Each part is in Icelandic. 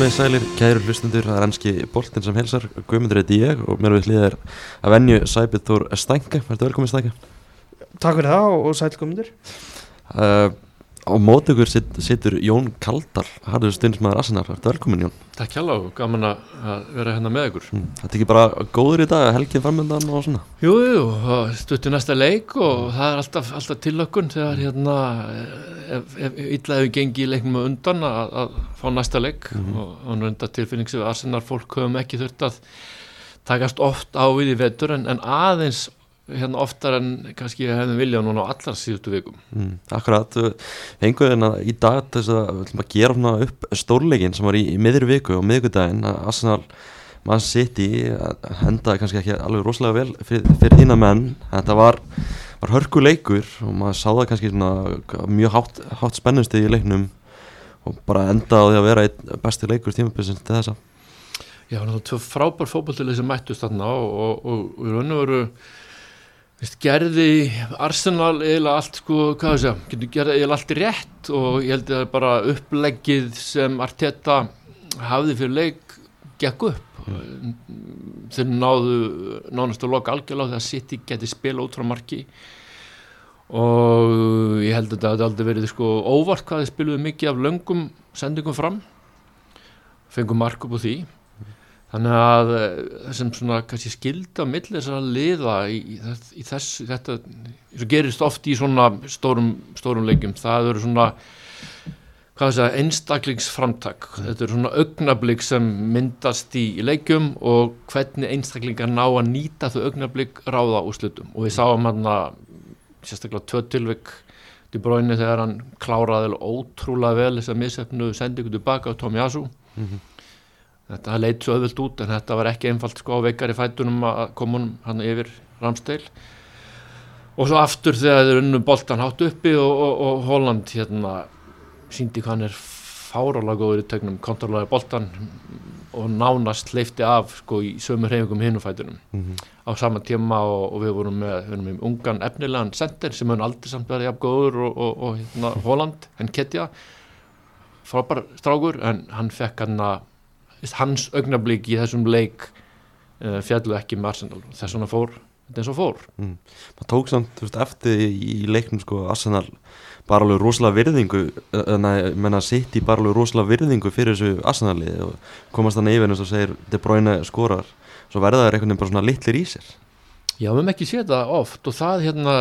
Komið sælir, kæru hlustundur, það er ennski boltin sem helsar, Guðmundur heiti ég og mér við hlýðir að venju Sæbjörn Þór Stænka, verður velkominn Stænka. Takk fyrir það og, sæl komundur. Uh, á móti ykkur sit, situr Jón Kaldal, harður stundismæður Arsenar, verður velkominn Jón. Takk hjá og gaman að vera hérna með ykkur. Mm, þetta er ekki bara góður í dag, helgið framöndan og svona? Jú, jú, stuttu næsta leik og það er alltaf, alltaf tilökkun þegar hérna, ef illa hefur gengið í leiknum undan að, að fá næsta leik mm -hmm. og, og nörnda tilfinning sem Arsenar fólk höfum ekki þurft að takast oft á við í vetur en, en aðeins hérna oftar en kannski hefðum viljað núna á allar síðustu vikum. Mm, Akkurat, einhverjum að í dag þess að við ætlum að gera upp stórleikin sem var í, í miður viku og miðugudaginn að Arsenal mann sitt í hendaði kannski ekki alveg rosalega vel fyrir, fyrir þína menn. Þetta var, var hörkuleikur og maður sá það kannski mjög hátt, hátt spennustið í leiknum og bara endaði að vera besti leikur tímabilsins til þessa. Já, það var tvö frábær fókbaltileg sem mættust þarna og, og, og í raun og veru Vist, gerði Arsenal eða allt sko, hvað það segja, getur gerði eða allt rétt og ég held að bara uppleggið sem Arteta hafði fyrir leik gekk upp. Mm. þeir náðu nánast að loka algjörlega þegar City geti spila út frá marki. Og ég held að þetta aldrei verið sko óvart hvað þeir spiluði mikið af löngum sendingum fram. Fengum mark upp á því Þannig að þessum svona kannski skilda millir þess að liða í, í, þess, þetta, gerist oft í svona stórum, stórum leikum, það eru svona, segja, einstaklingsframtak, þetta eru svona augnablík sem myndast í, í leikum og hvernig einstaklingar ná að nýta þau augnablík ráða úr slutum og við sáum hann að sérstaklega tvö tilvik til bróinu þegar hann kláraði ótrúlega vel þess að missefnu sendingu tilbaka á Tómi Asú. Mm -hmm. Þetta leitt svo öðvöld út en þetta var ekki einfalt sko á veikar í fætunum að koma hann yfir Ramsteil og svo aftur þegar þeir unnum boltan hátt uppi og, og, og Holland hérna síndi hvað hann er fárálega góður í tegnum, kontrollæði boltan og nánast leifti af sko í sömur heimingum hinnufætunum mm -hmm. á sama tíma og, og við vorum með, við vorum með ungan efnilegan sender sem hann aldrei samt verið jafn góður og hérna Holland, henn Ketja frábær strákur en hann fekk hann að hans augnablík í þessum leik uh, fjallu ekki með Arsenal. Þess vegna fór, þetta er svo fór. Mm. maður tók samt veist, eftir í leiknum sko Arsenal bara alveg rosalega virðingu en að sitt í bara alveg rosalega virðingu fyrir þessu Arsenali og komast þannig yfir eins og segir De Bruyne skorar svo verða það einhvern veginn bara svona litlir í sér. Já, við hefum ekki séð það oft og það hérna,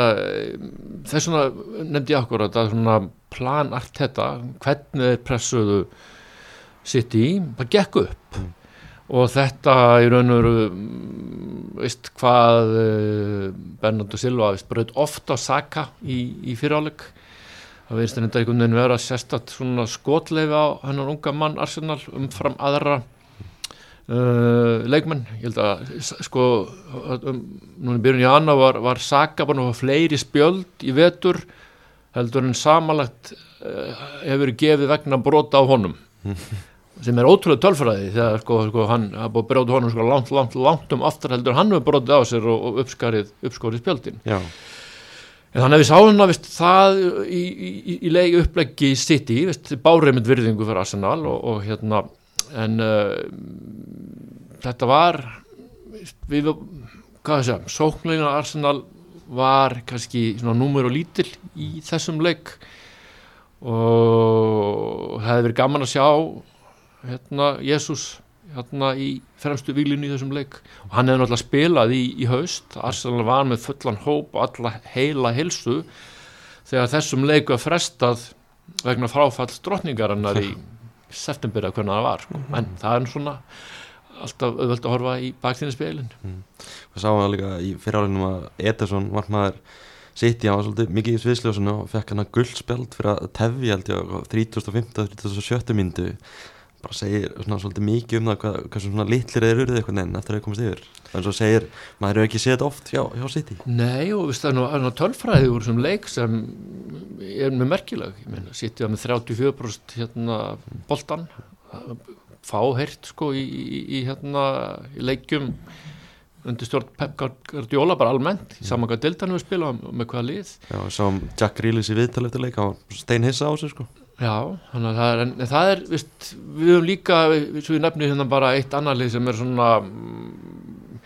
þess vegna nefndi ég okkur að það er svona plan allt þetta, hvernig þeir pressuðu City, það gekk upp. Mm. og þetta í raun og veru veist hvað uh, Bernardo Silva bröð ofta að saka í, í fyriráleik. Það veist þetta einhvern veginn vera sérstatt svona skotleifi á hennar unga mann Arsenal umfram aðra uh, leikmenn. Ég held að sko um, núna í byrjun í anna var, var saka bara fleiri spjöld í vetur heldur en samanlagt uh, hefur gefið vegna brota á honum sem er ótrúlega tölfræði þegar sko, sko hann búið að bróða honum sko langt, langt, langt um aftur heldur hann hefur bróðið á sér og, og uppskarið uppskórið spjöldin Já. en þannig að við sáum það vist, það í, í, í leigi uppleggi sitt í bárið mynd virðingu fyrir Arsenal og, og hérna en uh, þetta var við, hvað það segja sóknlegin Arsenal var kannski svona númur og lítil í þessum leik og það hefði verið gaman að sjá hérna Jésús hérna í fremstu výlinu í þessum leik. Og hann hefði náttúrulega spilað í, í haust. Arsenal var með fullan hóp og alla heila hilsu þegar þessum leiku að frestað vegna fráfall drotningarinnar í september að hvernig það var sko. en það er svona alltaf auðvöld að horfa í baktíðinu spilin. Mm. Við sáum það líka í fyrirálinum að Ederson var maður sitt í á svolítið mikið í sviðsljósunu og fekk hann að guldspjald fyrir að tefja 3015-3017 myndu bara segir svona svolítið mikið um það hvað, hvað svona litlir þeir eru eitthvað enn eftir að það komast yfir. En svo segir, maður hefur ekki séð þetta oft hjá, hjá City. Nei og það er nú tölfræði úr sem leik sem er með merkileg. Ég meina, City var með 34% hérna boltan fáheirt sko í, í, í hérna í leikjum undir stjórn Pep Guardiola bara almennt í saman hvað dildan við spila með hvaða lið. Já, sáum Jack Grealish í viðtal eftir leik á steinhissa á sig sko Já, þannig að það er, en það er, veist, við höfum líka, svo við nefnum hérna bara eitt annar lið sem er svona, mm,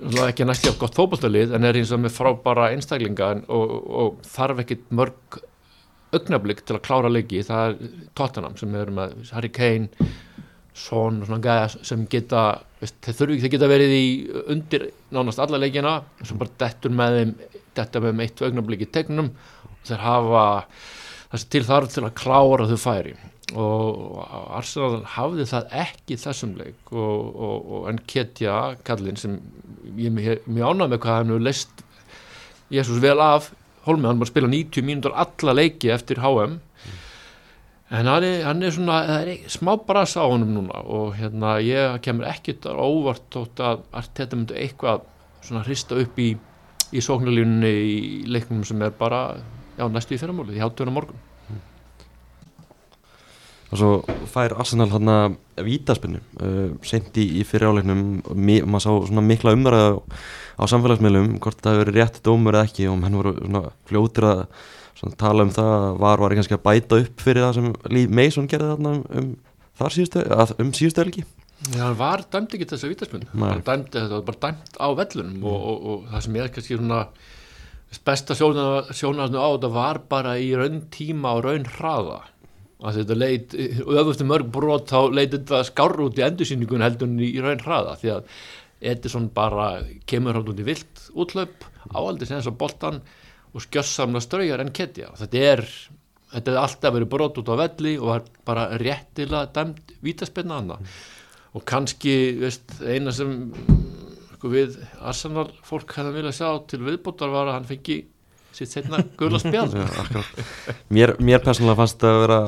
svona ekki næstu af gott fótballtalið en er eins og með frábara einstaklinga en, og, og þarf ekkit mörg augnablík til að klára leiki, það er Tottenham sem er með Harry Kane, Son og svona gæða sem geta, veist, þeir þurfi ekki, þeir geta verið í undir nánast alla leikina, sem bara dettur með þeim, detta með þeim eitt augnablík í tegnum. Þeir hafa sem til þarf til að klára þau færi. Og Arsenal hafði það ekki þessum leik og, og, og en Ketja kallinn sem ég mjög ánægð með hvað hann hefur leist Jésús vel af. Holmi, hann var að spila 90 mínútur alla leiki eftir HM en hann er, hann er svona er smá bras á honum núna og hérna ég kemur ekkit óvart tótt að Arteta myndi eitthvað svona hrista upp í, í sóknarlínunni í leiknum sem er bara já, næstu í fyrramóli, í hátuðuna morgun. Og svo fær Arsenal hann að vítaspinnu uh, sent í, fyriráleiknum og maður sá svona mikla umræða á, samfélagsmiðlum hvort það hefur verið rétt dómur eða ekki og henn voru svona fljótir að svona, tala um það var var kannski að bæta upp fyrir það sem Lee Mason gerði þarna um, um þar síðustu, að, um síðustu helgi. Já, hann var dæmt ekki þess að vítaspinnu hann dæmdi þetta, var bara dæmt á vellunum og, og, og það sem ég er kannski svona besta sjónarnu á þetta var bara í raun tíma og raun hraða. Að þetta leit, öfustu mörg brot þá leiti þetta skár út í endursýningun heldur í raun hraða. Því að Edison bara kemur hann út í vilt útlöp, áaldi sem þess að boltan og skjössamna straujar en ketja. Þetta er, þetta er alltaf verið brot út á velli og var bara réttilega dæmt vítaspinna hana og kannski, veist, eina sem sko við Arsenal fólk hefði viljað sjá til viðbúttar var að hann fengi sitt setna gula spjall mér, mér persónulega fannst þetta að vera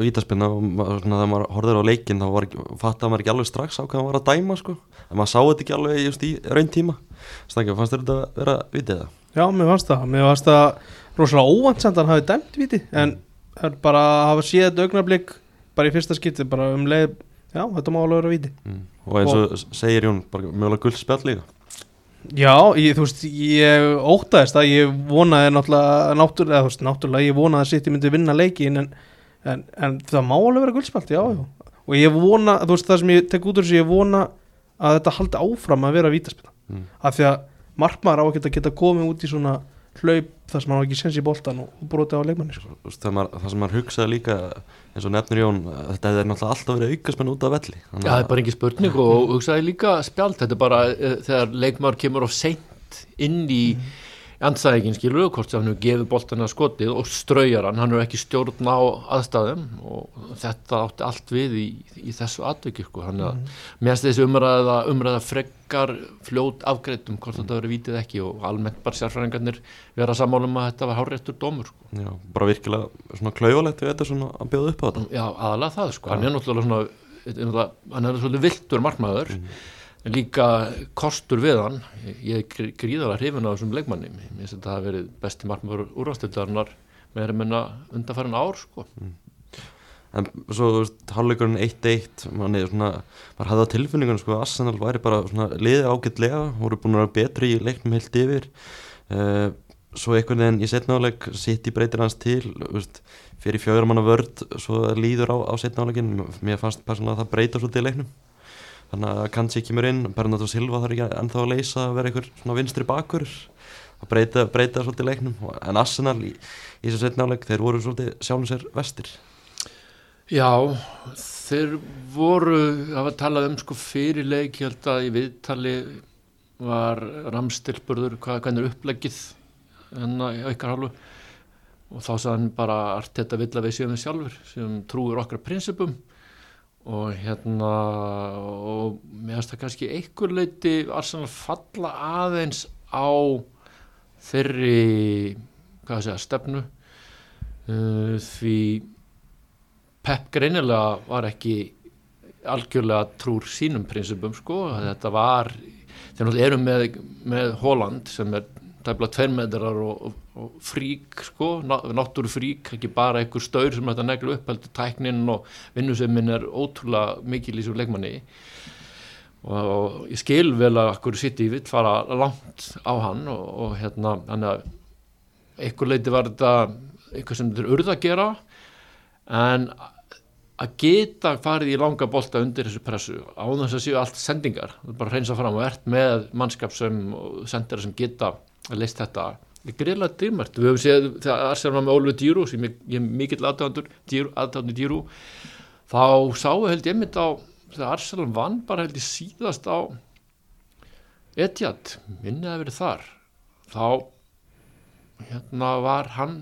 vítaspinna og svona, þegar maður horfður á leikin þá fattaði maður ekki alveg strax á hvað maður var að dæma sko. en maður sá þetta ekki alveg just í raun tíma Snakka, fannst þetta að vera vitið það? Já, mér fannst það, mér fannst það rosalega óvandsamt að hann hafi dæmt viti en mm. bara að hafa séð þetta augnablík bara í fyrsta skipti, bara um leið já, þetta má alveg vera viti mm. og eins og, og segir Jón, mjögulega guldspjall líka Já, ég, þú veist, ég ótaðist að ég vonaði náttúrulega, náttúrulega, þú veist, náttúrulega ég vonaði að City myndi vinna leikin en, en, en það má alveg vera guldspalt, já, já og ég vona, þú veist, það sem ég tek út úr þessu, ég vona að þetta haldi áfram að vera vítaspilna, mm. af því að markmaður á að geta, geta komið út í svona hlaup þar sem hann ekki senst í boltan og broti á leikmanni sko. það, það sem hann hugsaði líka eins og nefnir Jón þetta hefði náttúrulega alltaf verið aukasmenn út af velli Já, það er bara ekki spurning og hugsaði líka spjald, þetta er bara e, þegar leikmann kemur á seint inn í mm anstæðingin skilur hvort sem hann hefur gefið boltana skotið og straujar hann, hann hefur ekki stjórn á aðstæðum og þetta átti allt við í, í þessu atvöki sko. hann er mm. mest þessi umræða, umræða freggar fljót afgreitum hvort mm. þetta verið vitið ekki og almennt bara sérfræðingarnir vera sammálum að þetta var háréttur dómur sko. Já, bara virkilega svona klauvalegt við þetta svona að bjóða upp á þetta Já, aðalega það sko, hann er náttúrulega svona hann er svona viltur markmaður mm líka kostur við hann. Ég er gríðara hrifin á þessum leikmanni. Mér finnst þetta að það verið besti markmur úrvastildarinnar með að menna undanfærin ár sko. Mm. En svo, þú veist, halvleikurinn 1-1 mann er svona, maður hafði á tilfinningunum sko, Arsenal væri bara svona liðið ágætlega voru búin að vera betri í leiknum heilt yfir. Uh, svo einhvern veginn í setnáleik í breytir hans til veist, fyrir fjögur manna vörd svo líður á, á setnáleikin mér fannst persónulega að það breyta svolítið í leiknum þannig að kannski kemur inn Bernardo Silva þarf ekki ennþá að leysa að vera einhver svona vinstri bakur að breyta, breyta svolítið leiknum. En Arsenal í, þessu setnáleik þeir voru svolítið sjálfum sér vestir. Já, þeir voru að tala um sko fyrir leik ég held að í viðtali var ramstilburður hvernig er upplegið hennar í aukar hálfu? Og þá sagðan bara allt þetta vill að við séum við sjálfur sem trúur okkar prinsipum og hérna og mér finnst það kannski einhver leiti Arsenal falla aðeins á þeirri hvað að stefnu. Uh, því Pep greinilega var ekki algjörlega trúr sínum prinsipum sko, þetta var þegar við erum með, með Holland sem er tæmla tverrmeðrar og, og, og frík sko, náttúru frík ekki bara einhver staur sem þetta neglu upp heldur tæknin og vinnusemmin er ótrúlega mikil í svo leikmanni. Og, og ég skil vel að akkur sitt í vitt fara langt á hann og hérna einhver leiti var þetta eitthvað sem þetta er urð að gera en að geta farið í langa bolta undir þessu pressu á þess að séu allt sendingar bara reynsa fram og ert með mannskap sem sendera sem geta að leist þetta greiðlega dýrmært við höfum séð þegar Arsenal var með Ólfur Dýru sem ég, ég er mikill aðtöndur aðtöndur Dýru þá sáu held ég mynd á þegar Arsenal vann bara held ég síðast á Etjad minnið að verið þar þá hérna var hann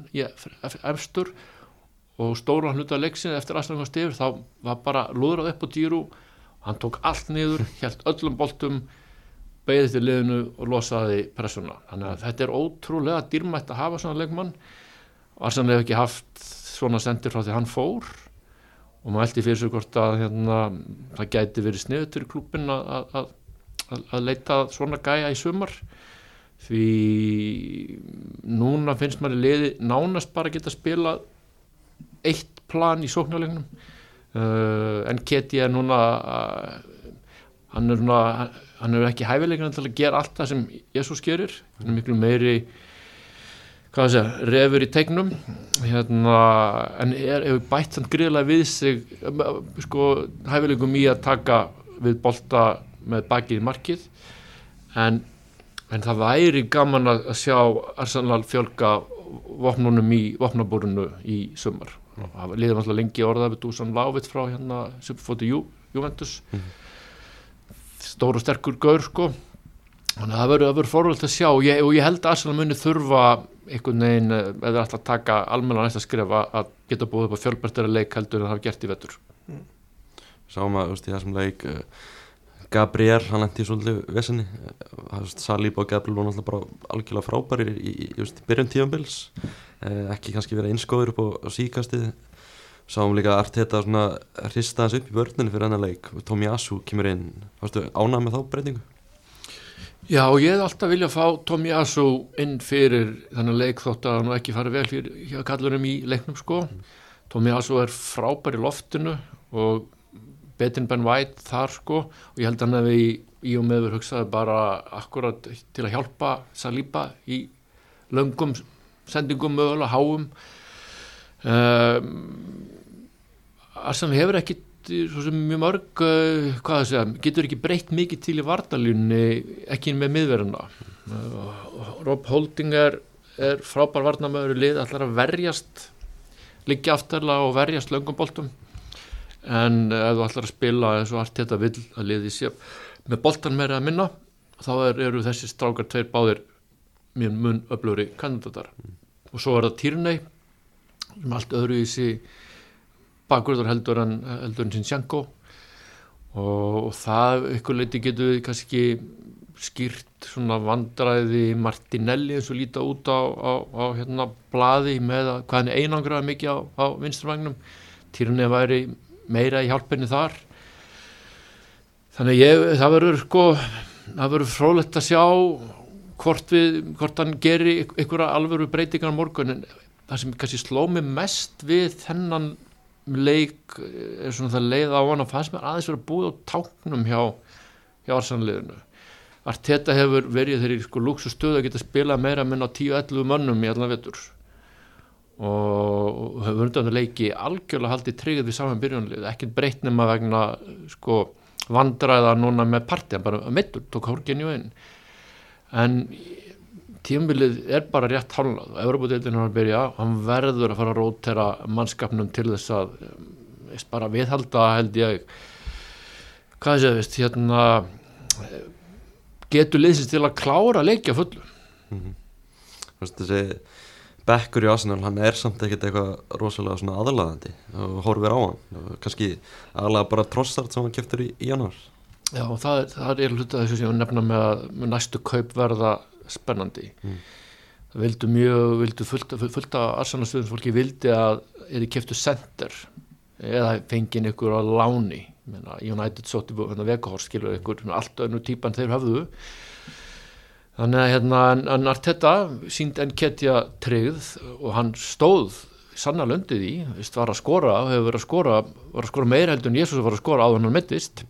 efstur og stóra hluta leiksin eftir Arsenal kom stefur þá var bara lúðrað upp á Dýru hann tók allt niður, held öllum boltum beigði til liðinu og losaði pressuna. Þannig að þetta er ótrúlega dýrmætt að hafa svona leikmann. Arsenal hefur ekki haft svona sendir frá því hann fór og maður eldi fyrir sig hvort að hérna, það gæti verið sniðutur í klubin að, að, að leita svona gæja í sumar. Því núna finnst maður í liði nánast bara að geta spila eitt plan í sóknarleiknum. Uh, en Keti er núna uh, hann er núna hann er ekki hæfileikana til að gera allt það sem Jésús gerir. Hann er miklu meiri segja, refur í tegnum hérna, en er, hefur bætt hann gríðlega við sig sko, hæfileikum í að taka við bolta með bakið í markið. En, en það væri gaman að sjá Arsenal fjölga vopnunum í vopnabúrunu í sumar. Það liður alltaf lengi orðað við Dusan Lávitt frá hérna Superfóti Jú, Juventus. Mm stór og sterkur gaur sko. Þannig að það verður fórvöld að sjá. Og ég, og ég held að Arsenal muni þurfa einhvern veginn eh, eða alltaf taka almenna næsta skrif að geta búið upp á fjölbærtara leik heldur en það hafa gert í vettur mm. Sáum að í þessum leik uh, Gabriel, hann lendi í svolítið vesenni. Uh, Salíb og Gabriel voru alltaf bara algjörlega frábæri í, í, í, tífambils uh, ekki kannski verið einskóður upp á síkastið sáum líka að Arteta hrista hans upp í vörninu fyrir hennar leik og Tomi Asu kemur inn ánað með þá breytingu? Já, ég hef alltaf viljað fá Tomi Asu inn fyrir þannig leik þótt að hann ekki farið vel fyrir hjá kallurum í leiknum sko mm. Tomi Asu er frábær í loftinu og betin Ben White þar sko og ég held að hann hefði í, í og meður hugsaði bara akkurat til að hjálpa Saliba í löngum sendingum mögulega háum um, Arsenal hefur ekki mjög mörg það segja, getur ekki breytt mikið til í vardalunni, ekki með miðverðuna uh, Rob Holding er, er frábær varnamöður lið, allar að verjast liggja aftarlega og verjast löngumboltum en uh, ef þú allar að spila eins og allt þetta vil að liði sér með boltan meira að minna þá er, eru þessi strákar tveir báðir mjög mun öflöri kandidatar. Mm. og svo er það Týrnei sem allt öðru í sí bakgröður heldur en, heldur en Sinchenko. Og, og það ykkur leiti getur við kannski skýrt svona vandræði Martinelli eins og líta út á, á, á hérna bladi með að hvað hann einangraði mikið á, á vinstravagnum týrunni að væri meira í hjálpenni þar. Þannig ég, það verður sko það verður frólægt að sjá hvort við, hvort hann gerir ykkur alvöru breytingar morgun. En það sem kannski sló mig mest við þennan leik er svona það leið á hann og fannst mér aðeins verið að búið á táknum hjá, hjá arsanliðinu Arteta hefur verið þeirri sko lúksustöðu að geta spila meira menn á 10-11 mönnum í allan vettur og hefur undan leiki algjörlega haldið tryggðið við saman byrjunlið, ekkert breytt nema vegna sko vandræða núna með partiðan, bara meittur, tók hórginju inn. En tímbilið er bara rétt hálnað og Európa-deildin hann að byrja hann verður að fara að rótera mannskapnum til þess að veist, bara viðhalda held ég. Hvað sé það hérna getur liðsins til að klára leikja fullu? Mm -hmm. þessi Bekkur í Arsenal, hann er samt ekkert eitthvað rosalega svona aðlaðandi og horfir á hann, kannski aðlaða bara trossart sem hann kæftur í, í januar Já, það, það er hluta þessu sem ég nefna með, með næstu kaupverða spennandi. Mm. vildu mjög vildu fullt, fullt af arsanastöðum fólki vildi að eða keftu sender eða fengið ykkur á láni. Menna, United sótti vegahors skilur ykkur allt önnu típan þeir hafðu þannig að hérna en Arteta sínd enn ketja treyð og hann stóð sannar löndið í, veist, var að skora hefur verið að skora, var að skora meira heldur en Jésús var að skora á hann mittist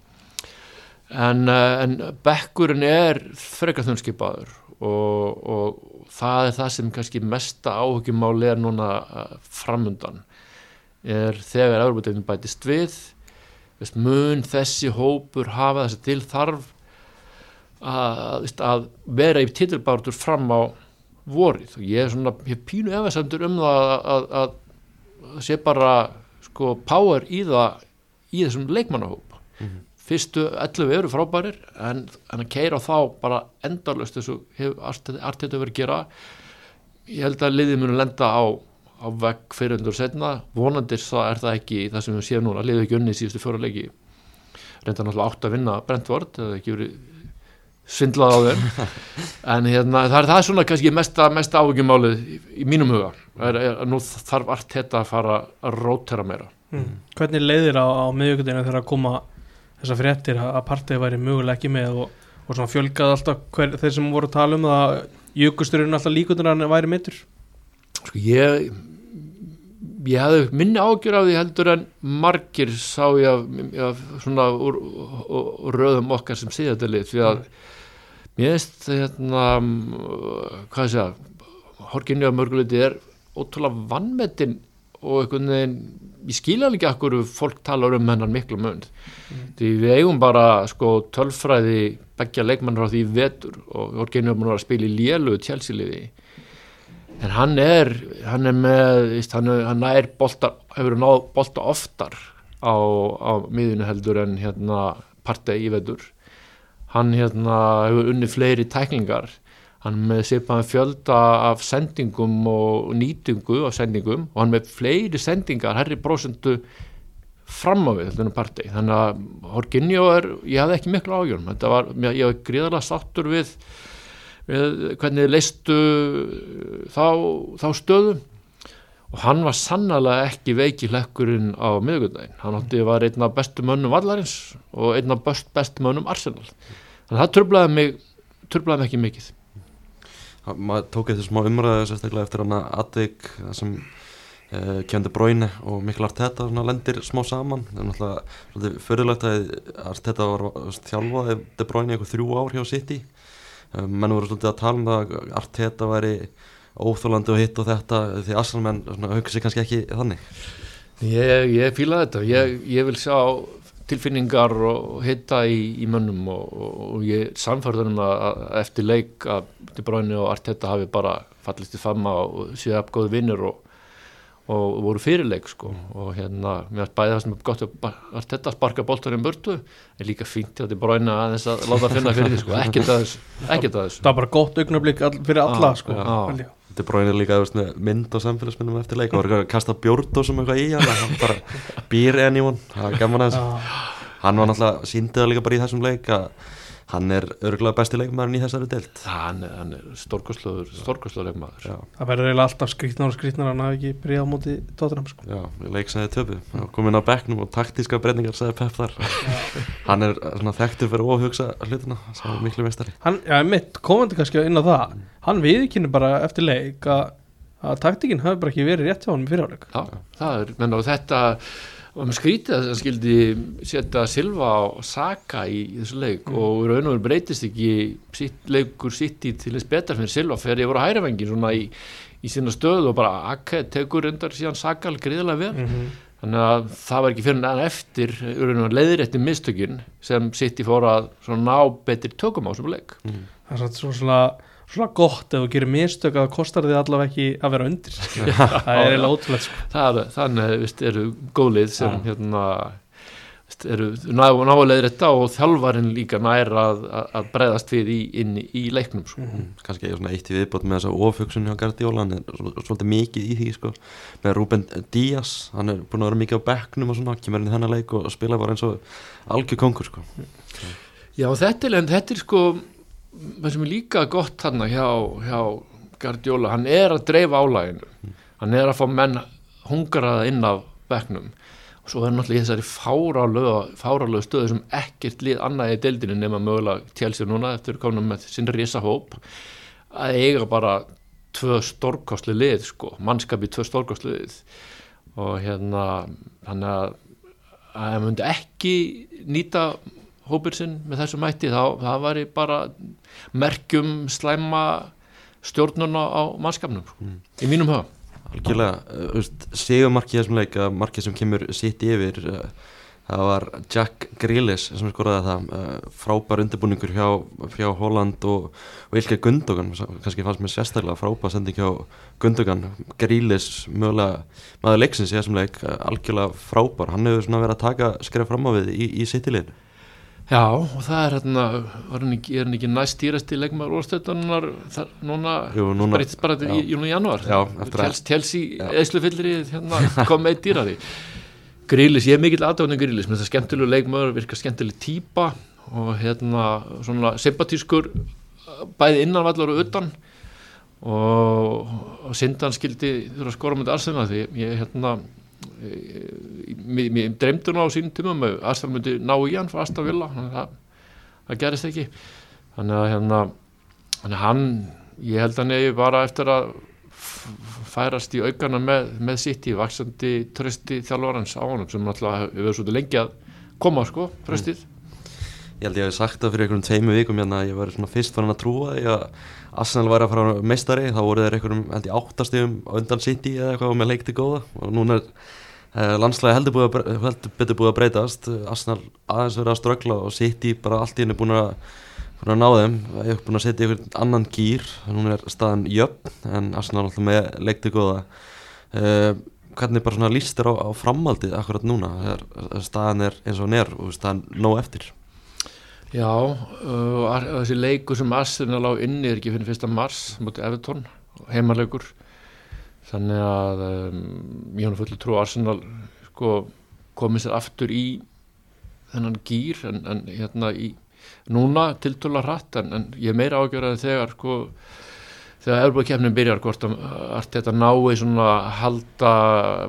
en, eh, en bekkurinn er frekar þunnskipaður og, og það er það sem kannski mesta áhugjumál er núna uh, framundan. Er þegar Európa-deildin bætist við veist, mun þessi hópur hafa þessi til þarf að, að vera í titilbártur fram á vorið. Og ég er svona, ég er pínu efasendur um það að, að, að sé bara sko power í það í þessum leikmannahóp fyrstu 11 eru frábærir en, en að keira þá bara endarlöst þessu hefur artið verið að gera ég held að liðið munu lenda á, á vegg fyrir undur setna vonandir það er það ekki það sem við séum núna, liðið ekki unni í síðustu fjóra leiki. Reynda náttúrulega átt að vinna Brentford eða ekki verið svindlað á þeim. En hérna, það er það er svona kannski mesta, mesta ávíkjumálið í, í mínum huga. Er, er, er, nú þarf allt þetta að fara að rótera meira. Mm. hvernig leiðir á, á miðjögundinu þegar að koma þessar fréttir að að partið væri mögulega ekki með og, og svona fjölgað alltaf hver, þeir sem voru að tala um það jökusturinn alltaf líkundur að hann væri mittur sko ég ég hefði minni ágjör af því heldur en margir sá ég af, af svona úr, úr, röðum okkar sem síða þetta lið. Því að mér veist hérna hvað ég segja horginni af mörguleiti er ótrúlega vannmetinn og einhvern veginn ég skilja ekki akkur fólk talar um hennar miklu mun. Mm. því við eigum bara sko tölfræði begja leikmannur á því vetur og er búin að spila í lélu tjálsiliði en hann er hann er með, víst, hann, er, hann er bolta, hefur náð bolta oftar á, á miðinu heldur en hérna partei í vetur. Hann hérna hefur unni fleiri tæklingar hann með seipaðan fjölda af sendingum og nýtingu af sendingum og hann með fleiri sendingar herri prosentu fram á við þannig að Horkinjó er, ég hafði ekki miklu ágjörn var, ég var gríðarlega sattur við við hvernig leistu þá, þá stöðu. Og hann var sannlega ekki veiki hlekkurinn á miðugundaginn hann átti að vera einn af bestu mönnum vallarins og einn af best, bestu mönnum Arsenal. Þannig að það tröflaði mig tröflaði mig ekki mikið maður tók eitthvað smá umræðu sérstaklega eftir hann að Advik sem uh, kemdi bróinu og Mikkel Arteta lendir smá saman. Það er náttúrulega fyrirlegt að Arteta var þjálfaði De Bruyne eitthvað þrjú ár hjá City. Uh, menn voru svolítið að tala um það að Arteta væri óþólandi og hitt og þetta því Arsenal menn hugsa sig kannski ekki þannig. Ég, ég fíla þetta, ég, ég vil sjá tilfinningar og hitta í, í mönnum og, og, ég samfærður um að, að eftir leik að De Bruyne og Arteta hafi bara fallist í famma og séu apgóði vinnur og, og voru fyrirleik sko. Og hérna, mér er bæðið það sem er gott að Arteta sparka boltarinn burtu er líka fínt hjá De Bruyne að þess að láta finna fyrir því sko, ekkert að að þessu. Það var bara gott augnablík all, fyrir alla Já, sko, já. Bruyne er líka þú veist, mynd og samfélagsmyndum eftir leik. Og var að kasta bjórdósum eitthvað í hann. Hann bara býr anyone það er gaman að þessu. Já. hann var náttúrulega síndið það líka bara í þessum leik að hann er örgulega besti leikmaðurinn í þessari deild. Hann, hann er stórkosluður stórkosluður maður já, það verður eiginlega alltaf skrýtnar og skrýtnar hann hafi ekki byrjað á móti tóttunum sko. já, leik sagði töpu komin á bekknum og taktíska breytingar sagði Pep þar. Hann er svona þekktur fyrir óhugsa hlutina sem er miklu mestari hann, já, mitt, komandi kannski inn á það. Hann viðkynni bara eftir leik að, að taktíkinn hafi bara ekki verið rétt hjá hann í fyrirháleik Já, það er, menn og þetta og með skrítið að það skildi setja Silva og Saka í, í þessu leik og í raun og veru breytist ekki sitt leikur sitt í til þess betar fyrir Silva voru að hæra vengin svona í, í sína stöðu og bara Ake tekur reyndar síðan Saka gríðilega vel. -hmm. þannig að það var ekki fyrir en eftir raun og veru leiðir eftir mistökin sem sitt í fóra að ná betri tökum á þessum leik. Það er svo svona, svona gott ef þú gerir mistök að það kostar þið allavega ekki að vera undir það er eiginlega ótrúlega sko. það, þannig veist, eru góðlið sem Já. hérna veist, eru ná, náleðir þetta og þjálfarinn líka nær að, að, breyðast við í, inn í, leiknum sko. kannski er svona eitt í viðbót með þessa ofugsun hjá Guardiola hann er svol- svolítið mikið í því sko. með Ruben Díaz hann er búin að vera mikið á bekknum og svona kemur inn í þennan leik og spila bara eins og algjör kongur sko. Já, þetta er, en þetta er sko það sem er líka gott hann hjá, hjá Guardiola, hann er að dreifa álæginu, hann er að fá menn hungraða inn af bekknum. Og svo er náttúrulega þessari fáralögu stöðu sem ekkert lið annað í deildinu nema mögulega tjálsir núna eftir komnum með sinn risa hóp að eiga bara tvö stórkostli lið sko, mannskapi tvö stórkostli lið. Og hérna hann að að hann myndi ekki nýta hópur sinn með þessum hætti þá það væri bara merkjum slæma stjórnun á, mannskapnum sko, í mínum huga. Algjörlega uh, Sigumarkið þessum leik, að markið sem kemur sitt yfir uh, það var Jack Grealish sem skoraði það frábær undirbúningur hjá, hjá Holland og, og Ilke Gundogan kannski fannst mér sérstaklega frábær sending hjá Gundogan, Grealish mögulega maður leiksins í þessum leik algjörlega frábær, hann hefur svona verið að taka skref fram á við í, í sittileginu Já, og það er hérna, hann ekki, er hann ekki næst stýrast í leikmaður úrstöðunar núna, Jú, núna breytist bara í, í í januar Já, Tjelsi eðslufyllir hérna kom með dýraði Grílis, ég er mikill aðdáðan Grílis, með það skemmtilegu leikmaður virka skemmtileg típa og hérna svona sympatískur bæði innanvallar og utan. Og, og Sindan skildi þurfa að skora með Arsena því ég hérna mér, dreymdi nú á sínum tímum að Arsenal myndi ná í hann frá Aston Villa. Að það, það gerist ekki. Þannig að hérna að hann, ég held að nefnir bara eftir að færast í aukana með, með sitt í vaksandi trösti þjálfarans á honum sem náttúrulega hefur svolítið lengi að koma sko, tröstið Ég held ég hef sagt það fyrir einhverjum tveimu vikum hérna að ég var svona fyrst fann að trúa því að Arsenal væri að fara meistari. Þá voru þeir einhverjum held ég áttastegum undan City eða eitthvað og með leik til góða. Og núna er landslæði heldur, heldur betur búið að breytast. Arsenal aðeins verið að ströggla og City bara allt í henni búin að, búin að ná þeim. Ég hef búin að setja einhvern annan gýr núna er staðan jöfn en Arsenal alltaf með leik til góða. Uh, hvernig bara svona líst þér á, á framhaldið akkurat núna? Þegar staðan er eins og hún er og staðan nóg eftir? Já, uh, þessi leikur sem Arsenal á inni er ekki fyrir fyrsta mars mútið Everton, heimaleikur þannig að um, ég hann fullir trú að Arsenal sko, komið sér aftur í þennan gýr en, en hérna í núna tiltöla hratt en, en ég er meira ágjörði þegar sko þegar Európa-kefnin byrjar hvort að allt þetta nái svona halda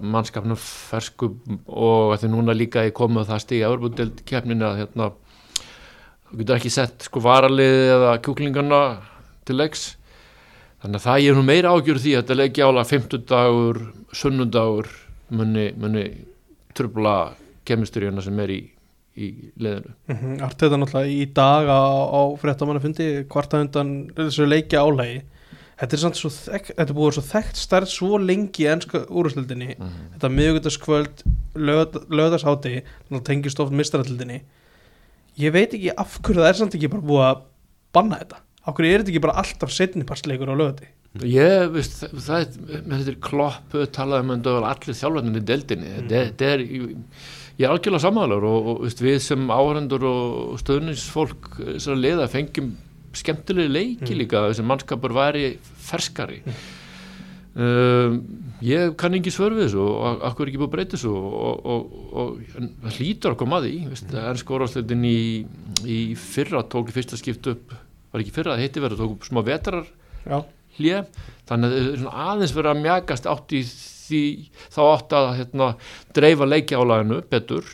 mannskapnum fersku og að því núna líka ég komið það stíga Európa-kefnin að hérna þú getur ekki sett sko varaliði eða kjúklingarna til leiks þannig að það er nú meira ágjör því að þetta leikja ála 50 dagur, sunnundagur muni, muni trubla kemisturíuna sem er í, í leðinu. Mm Arteta náttúrulega í dag á, á fréttamanna fundi kvarta undan þessu leikja álægi Þetta er, samt svo þekkt, þetta er búið svo þekkt starf svo lengi í ennska úrústöldinni Mm. þetta miðugutaskvöld löðarsháti tengist oft mistarallildinni ég veit ekki af hverju það er samt ekki bara búið að banna þetta hverju er þetta ekki bara alltaf setniparsleikur á lögati Ég, veist, það, er, með þetta er klopp talaði um þetta allir þjálfarnir í deildinni, þetta er- þetta er ég, er algjörlega sammálar og, og veist, við sem áhrendur og stöðnisfólk þessar liða fengjum skemmtilegi leiki Mm. líka þessi mannskapur væri ferskari. Um, ég kann ekki svör við þessu og akkur ekki búið að breyta þessu og, og, og hlýtur að koma að því veist, en skórásleitin í, í fyrra tók í fyrsta skipt upp var ekki fyrra, það heiti verið, tók upp smá vetrar hlje þannig að er svona aðeins verið að mjagast átt í því þá átt að hérna, dreifa leikjálaðinu betur.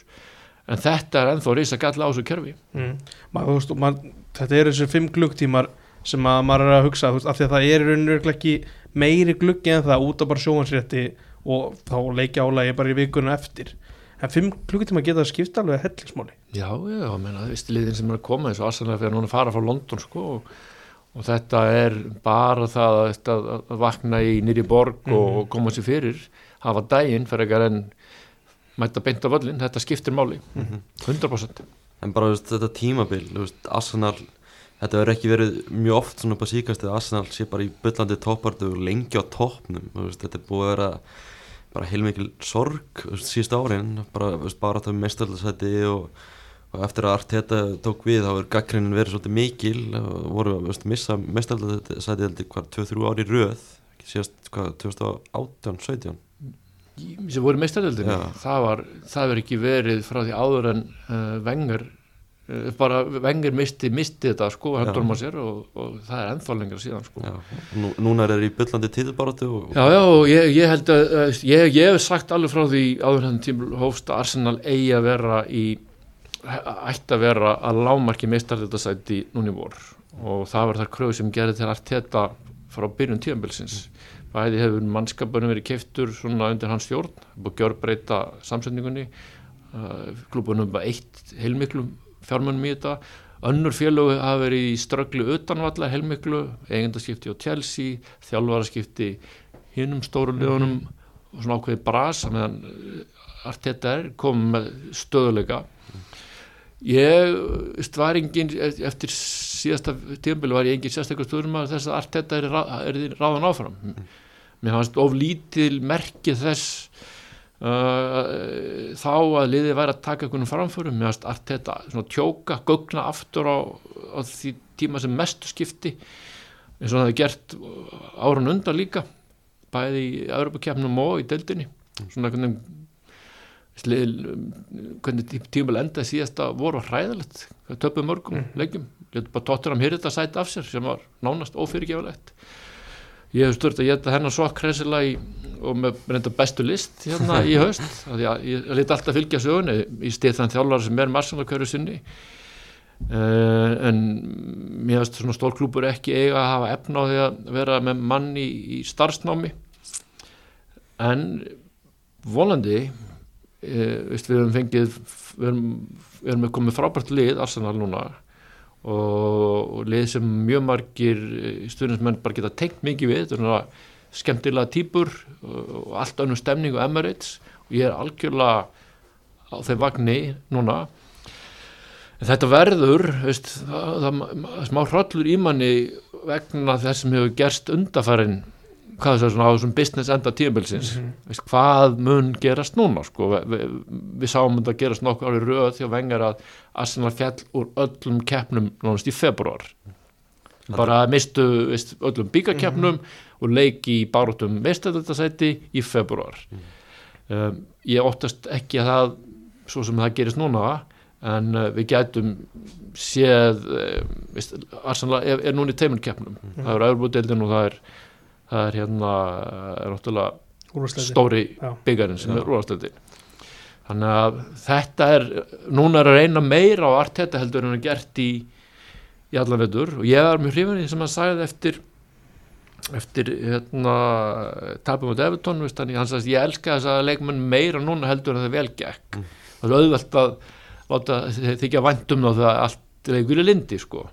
En þetta er ennþá risa galla á þessu kerfi. Mm. maður, veist, maður, þetta eru þessi fimm glukktímar sem að maður er að hugsa þú veist, af því að það er örugglega ekki meiri glukki en það út af bara sjóhansrétti og þá leikja álægi bara í vikunum eftir. En fimm klukkutíma geta að skipta alveg hellingsmáli Já, já, menna, þú veist, liðin sem er að koma eins og Arsenal fyrir núna að fara frá London sko, og, og þetta er bara það að, að, að vakna í nýri borg og, Mhm. og koma sér fyrir hafa daginn fyrir ekkar en mæta beint af öllin, þetta skiptir máli. 100% En bara veist, þetta tímabil, veist, Arsenal Þetta verður ekki verið mjög oft svona á síkast að Arsenal sé bara í byllandi toppartu og lengi á toppnum Þetta er búið að vera bara heilmikil sorg síðust árin bara, bara það mestaraldsæti og, og eftir að Arteta tók við þá er gaggrinin verið svolítið mikil. Og voru veist, missa mestaraldsæti heldur hvað 2-3 ári röð. Ekki síðast hvað 2018, 17 sem voru meistardöldinni Já. það var, það verður ekki verið frá því áður en uh, Wenger uh, bara Wenger misti, misti þetta sko, hendur að sér og, og það er ennþá lengra síðan sko. Nú, núna er þeir í byllandi tíðbaratu og, Já, já, ég, ég held að uh, ég, ég hef sagt alveg frá því áður henni tímul hófst að Arsenal eigi að vera í ætti að vera að lámarki meistardöldasæti núni vor. Og það var þar kröðu sem gerði til Arteta frá byrjun tíðanbilsins bæði hefur mannskapunum verið keiftur svona undir hans stjórn, búið að gjörbreyta samsetningunni. Uh, klubunum bara eitt heilmiklu fjármunum í þetta. Önnur félög hafa verið í strögglu utanvalla heilmiklu, eigendaskipti á Chelsea þjálfaraskipti hinnum stóru liðunum og svona ákveði brasa meðan allt þetta er komið með stöðuleika ég var engin eftir síðasta tíðanbili var ég engin sérstaklega stöðurum að þess að allt þetta er, er ráðan áfram. Mér fannst of lítil merki þess uh, þá að liðið væri að taka einhvern framförum. Mér fannst allt þetta svona tjóka, gögna aftur á, á því tíma sem mestu skipti eins og það hefði gert árun undan líka bæði í Europakefnum og í deildinni. Svona hvernig slið, hvernig tímul endaði síðasta voru hræðilegt töpuð mörgum leikjum. Letur bara Tottenham hýrði þetta sæti af sér sem var nánast ófyrirgefulegt ég hef stört að geta hennar svo kresilega í, og með reynda bestu list hérna í haust því að ég leti alltaf fylgja sögunni í stið þann þjálfara sem er marsanlega hverju sinni. Uh, en mér finnst svona stór klúpur ekki eiga að hafa efna á því að vera með manni í, í starfsnámi. En volandi veist, við erum fengið við erum, við erum komið frábært lið Arsenal núna. Og, og lið sem mjög margir stundismenn bara geta tengt mikið við. Svona skemmtilega týpur og, allt önnum stemning og Emirates. Og ég er algjörlega á þeim vagni núna. En þetta verður, veist, það, það, smá hrollur í manni vegna þess sem hefur gerst undarfærin, hvað þess að svona á þessum business enda tíumbilsins, Mhm. veist, hvað mun gerast núna, sko, við, við, við sáum þetta gerast nokkuð árið röð því að vengar að Arsenal fjall úr öllum keppnum nánast í februar. Bara mistu veist, öllum bíkakeppnum og leiki í baróttum meistættasæti í februar. Um, ég óttast ekki að það, svo sem það gerist núna, en uh, við gætum séð uh, veist, Arsenal er, er núna í teimunkeppnum það er auðvitaðildin og það er það er hérna er náttúrulega stóri byggarinn sem Já. er úrvarsleiti þannig að þetta er núna er að reyna meira á Arteta heldur en að gert í í allan veitur og ég var mjög hrifin sem hann sagði eftir eftir hérna tapum á Evertón hann, hann sagði ég elska þess að leikmenn meira núna heldur en það vel gekk. Það er auðvelt að láta þykja væntum þá þegar allt leikur í lindi sko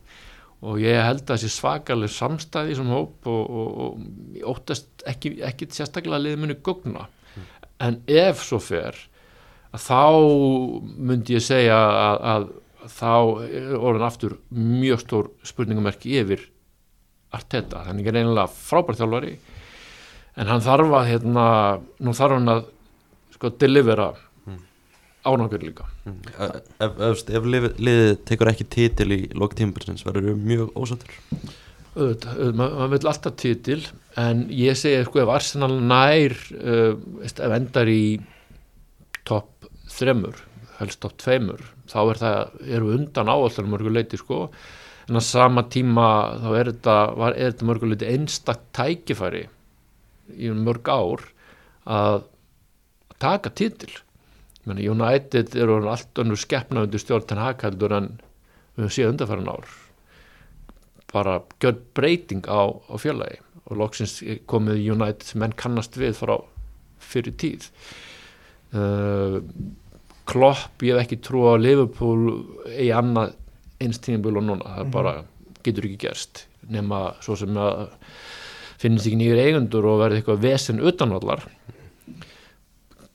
og ég held að þessi svakaleg samstæði sem hóp og, og, og óttast ekki, ekki sérstaklega muni gugna. En ef svo fer þá myndi ég segja að, að þá orðin aftur mjög stór spurningamerki yfir Arteta, þannig er einlega frábært þjálfari en hann þarf að hérna, nú þarf hann að sko delivera árangur líka. Ef, ef, ef, ef liðið, liðið tekur ekki titil í loka tímabilsins verður við mjög ósattur auðvitað, ma- maður vil alltaf titil en ég segi sko ef Arsenal nær uh, veist, ef endar í topp þremur helst topp tveimur þá er það, eru undan áallar mörgur leiti sko. En á sama tíma þá er þetta, var, er þetta mörgur leiti einstakt tækifæri í mörg ár að taka Meni, United eru allt önnur skeppna undir stjórn ten hakældur en við höfum séð undarfæran ár. Bara gjörð breyting á, á fjölaði og loksins komið United menn kannast við frá fyrir tíð. Uh, Klopp, ég hef ekki trú á Liverpool í annað eins tímabil og núna, það er bara getur ekki gerst. Nema svo sem að finnst ekki nýjur eigundur og verði eitthvað vesen utanvallar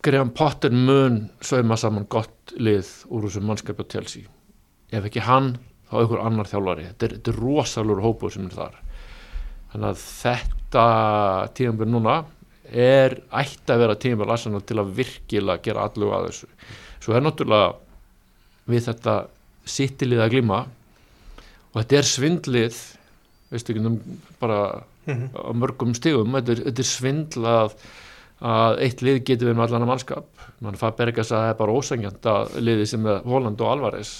Graham Potter mun sauma saman gott lið úr þessum mannskapja Chelsea. Ef ekki hann þá einhver annar þjálfari. Þetta er, þetta er rosalur hópu sem er þar. Þannig að þetta tíðanbjörn núna er ætti að vera tíðanbjörn Arsenal til að virkilega gera allu að þessu. Svo er náttúrulega við þetta sittilið að glíma og þetta er svindlið veistu ekki um bara Mhm. á mörgum stigum þetta er, þetta er svindl að, eitt lið getur við með allan að mannskap mann Fabergas að það er bara ósengjant að liði sem er Holland og Alvarez.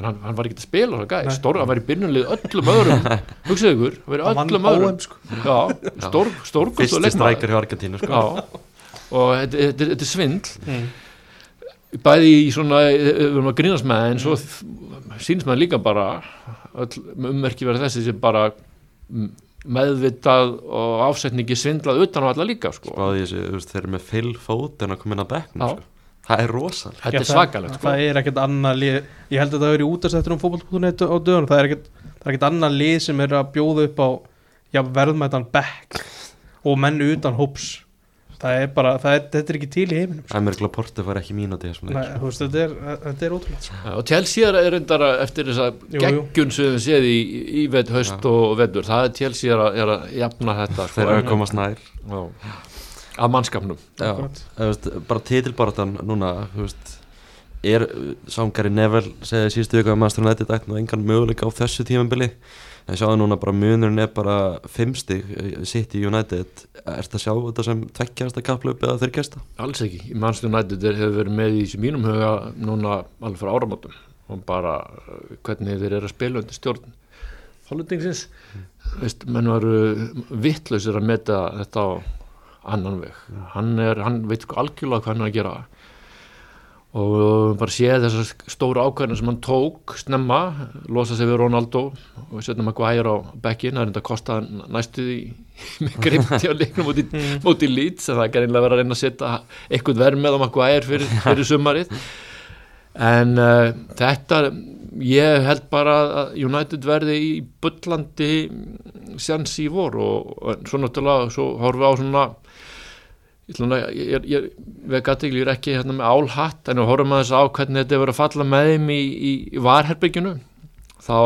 En hann, hann var ekki að spila það gæð stór, hann var í byrjunlið öllum öðrum. Hugsaðu ykkur, hann var í öllum öðrum. Sko. já, stór, stórkust fyrsti strækjar hjá Argentínu sko. já, og þetta, þetta, þetta er svindl. Mm. bæði í svona við erum að grínast með það, en svo sínst maður líka bara öll ummerki verið þessi sem bara mm, meðvitað og ásetningi svindlað utan á alla líka sko. spáði þessu, þú veist, þeir eru með feil fót en að koma inn að Já. sko. það er rosal þetta er svakalegt sko. það er ekkert annað lið ég held að það er í útastættur um fótboll.net á dögun það er ekkert, það er ekkert annað lið sem er að bjóða upp á já, verðmætan back og menn utan hóps það er bara, það er, þetta er ekki til í heiminum sko. Æmir Laporte var ekki mínúti í þessum Nei, leik, þú veist, þetta er, þetta er ótrúlega sko. Já, og Chelsea er reyndar að- eftir þessa Jú, jú. geggjun sem við séð í, í veit, höst og vetur, það er Chelsea er að, er að jafna þetta sko, þeir eru að komast nær Já. að mannskapnum Já, bara titilbaratan núna er Sangari Neville segði síðustu viku að Master United ætti nú engan möguleika á þessu tímambili en sjáðu núna bara munurinn er bara fimmstig sitt í United. Ertu að sjá þetta sem tveggjasta kaplöp eða þurrgjasta? alls ekki, Manchester United er, hefur verið með í þessu mínum huga núna alveg frá áramótum. Og bara uh, hvernig þeir eru að spila undir stjórn hollendingisins. Veist, menn varu vittlausir að meta þetta á annan veg. Hann, er, hann veit sko algjörlega hvað hann er að gera og uh, bara sé þessar stóru ákvæðina sem hann tók snemma, losa sig við Ronaldo og setja Maguire á bekkin það er enda að kosta hann næstu því með grimti á leiknum móti, móti Leeds en það er gerðinlega verið að reyna að setja eitthvað verð með á Maguire fyrir, fyrir sumarið. En uh, þetta ég held bara að United verði í bullandi sjans í vor og, og svo náttúrulega svo horfum við á svona ég, að- ég, ég, ég veg aðtegli er ekki hérna með álhatt en við horfum að þess á hvernig þetta er verið að falla með þeim í, í, í varherbygginu þá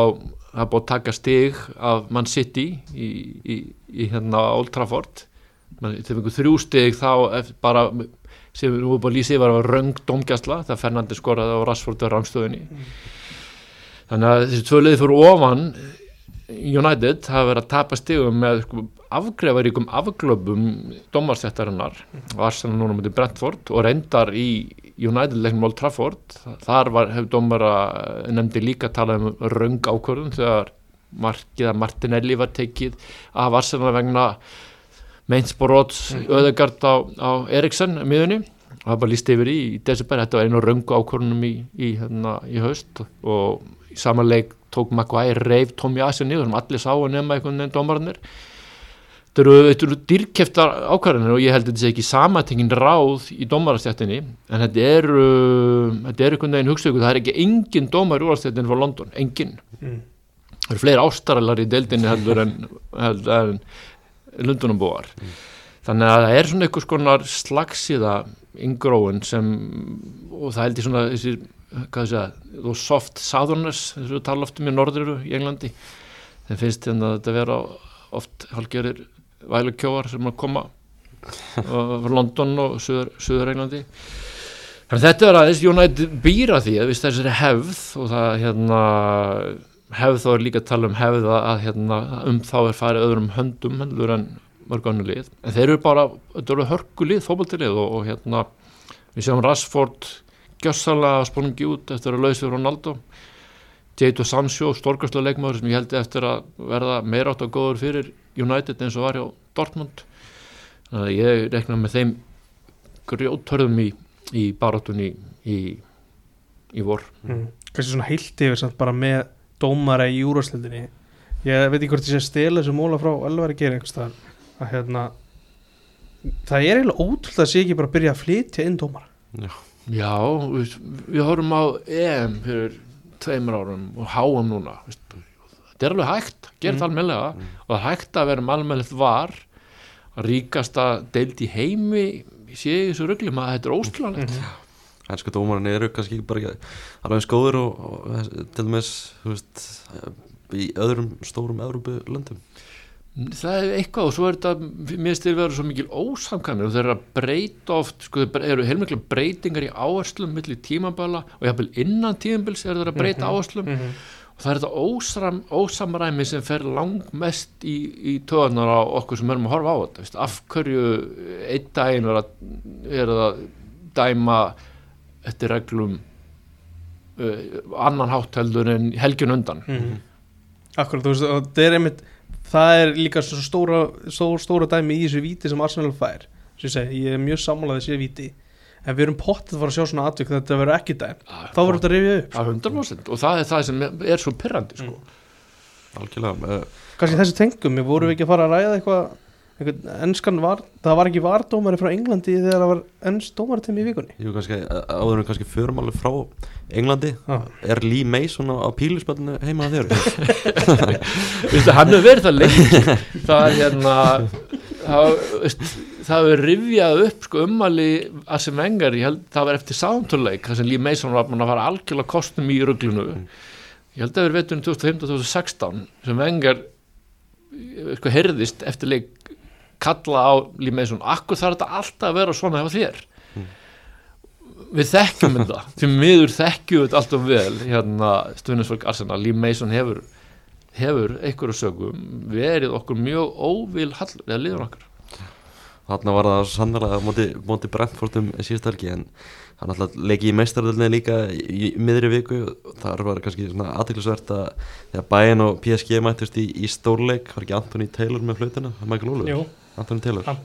það er búið að taka stig af Man City í, í, í hérna Old Trafford. Þeir fengur þrjú stig þá bara sem við nú bara lýsið var að röng domgjastla þegar Fernandi skoraði á Rashford á rangstöðunni. Þannig að þessi tvö liði fyrir ofan United hafa verið að tapa stigum með sko, afgrefaríkum afglöpum domarstættarinnar og Arsenal núna mútið Brentford og reyndar í United leiknum Old Trafford. Þar var, hefur dómara nefndi líka talað um röng ákvörðun þegar markið að Martinelli var tekið af Arsenal vegna meinsboróts öðegard á, á Eriksson miðunni og það bara líst yfir í, í desember, þetta var einu röngu ákvörðunum í, í, hérna, í haust. Og í sama leik tók Maguire reif Tommy Asen niður sem allir sá að nefna einhvern veginn dómararnir þetta eru, eru dýrkeftar ákvarðanir og ég held að þetta sé ekki samatengin ráð í dómarastjættinni en þetta eru þetta eru einhvern veginn hugsaðu það er ekki engin dómar í úrstjættinni frá London, engin Mm. það eru fleiri ástaralar í deildinni heldur en, en Lundunum þannig að það er svona einhvers konar slagsíða yngróun sem og það held ég svona þessi segja, soft southerners þess að við tala oft um í norðuru í Englandi. Þeim finnst hérna að þetta vera oft halgerir vælukjóar sem að koma frá London og Suður, Suður Englandi þannig að þetta er aðeins United býra því að viðst þessari hefð og það hérna hefð þá er líka að tala um hefð að, hérna, um þá er farið öðrum höndum heldur en mörg annu lið. En þeir eru bara, þetta eru hörku lið fótballtilið og, og hérna við séum Rashford gjössalega sprungi út eftir að lausa Ronaldo Jadon Sancho, stórkastlega leikmaður sem ég held eftir að verða meira átt að góður fyrir United eins og var hjá Dortmund. Þannig að ég rekna með þeim grjótörðum í, í barátunni í, í vor. Mm. kannski svona heilt yfir samt bara með dómara í úrvarsleildinni ég veit ekki hvort ég sé stela þessu móla frá Elvari gerir einhvers staðar að hérna það er eiginlega ótrúlega að sé ekki bara að byrja að flytja inn dómara. Já, við, við horfum á EM fyrir tveimur árum og HM núna veist, þetta er alveg hægt, gerir Mm. það almennilega og það er hægt að vera um almennilegt var ríkasta deild í heimi sé í þessu ruglum að þetta er óskiljanlegt. Hænsku dómarinn eru kannski bara ekki alveg eins góður og, og til dæmis í öðrum stórum Evrópu löndum það er eitthvað og svo er þetta mér styrir vera svo mikil ósamkvæmur og þeir eru að breyta oft sko, þeir eru heilmikla breytingar í áherslum millir tímabala og jafnvel innan tímabils eru þeir að breyta Mhm. áherslum -hmm. og það er þetta ósram, ósamræmi sem fer langmest í, í töðunar á okkur sem erum að horfa á þetta veist, af hverju einn daginn er að, er að dæma eftir reglum uh, annan hátteldur en helgjun undan Mhm. Akkurat, þú veist, og það er einmitt það er líka svo stóra, stóra, stóra dæmi í þessu víti sem Arsenal fær. Sem ég segi, ég er mjög sammálaði þessi víti. En við erum pottið að fara að sjá svona atvik þetta verður ekki dæm, þá verður þetta rifja upp að 100% og það er það sem er svo pyrrandi sko. algjörlega uh, kannski þessi tengum, við vorum ekki að fara að ræða eitthvað einhvern enskan var, það var ekki vardómari frá Englandi þegar það var enns dómartemi í vikunni. Jú, kannski, áður en kannski förum alveg frá Englandi, Já. er Lee Mason á, á píluspallinu heima að þér? Vistu, hann hefur verið það lengi það er hérna það, það er rifjað upp sko, ummali að sem vengar ég held það var eftir sántúrleik það sem Lee Mason var að fara algjörlega kostum í ruglunu ég held að það er veturinn 2015-2016 sem vengar sko, herðist eftir leik kalla á Lee Mason akkur þarf þetta alltaf að vera svona hjá þér? Við þekkjum þetta því miður þekkjum þetta alltaf vel hérna stuðnisfólk Arsenal. Lee Mason hefur hefur einhverju sögum verið okkur mjög óvil hallur eða liður okkar. Þarna var það sannlega móti, móti Brentford um síðust helgi en hann alltaf leiki í meistaröldinni líka í, í miðri viku. Þar var kannski svona aðtiklisvert að þegar Bayern og PSG mættust í, í stórleik var ekki Anthony Taylor með flutuna Michael Oliver, Jú, Anthony Taylor. Hann-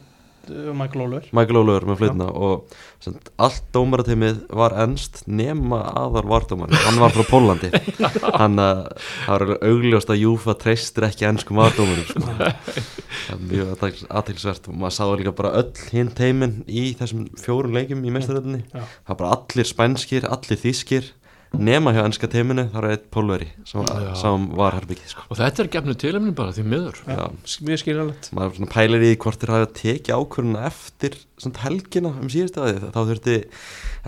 uh, Michael Oliver. Michael Oliver með flutuna og sem, allt dómarateimið var ennst nema aðal vardómar hann var frá Pólandi hann það var augljóst að Júfa treystir ekki ennskum vardómarum sko. það er mjög aðtilsvert og maður sáðu líka bara öll hinn teimin í þessum fjórun leikjum í meistaröldinni Já. það var bara allir spænskir, allir þýskir nema hjá ennska teiminu það var eitt pólveri sem, sem var herbyggið sko. og þetta er gefnu tilumni bara því miður Já. Mjög skiljanlegt maður svona pælir í hvort þeir hafa tekið ákvörðuna eftir svona helgina um síðustu aðið þá þurfti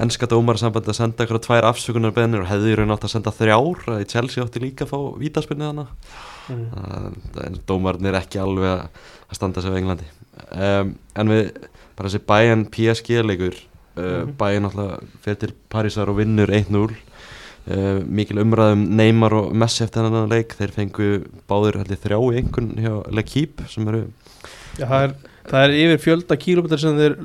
ennska dómarasamband að senda eitthvað tvær afsökunar bennir og hefði í raun átt að senda þrjár að í Chelsea átti líka að fá vítaspinni hana mm. en dómarnir er ekki alveg að standa sig á Englandi um, en við bara þessi Bayern PSG leikur uh, Mhm. Bayern alltaf fyrir til Parísar og vinnur 1-0 Uh, mikil umræðum Neymar og Messi eftir þennan leik. Þeir fengu báður heldur þrjá í einhvern hjá L'Equipe sem eru Já, það, er, það er yfir fjölda kílómetrar sem þeir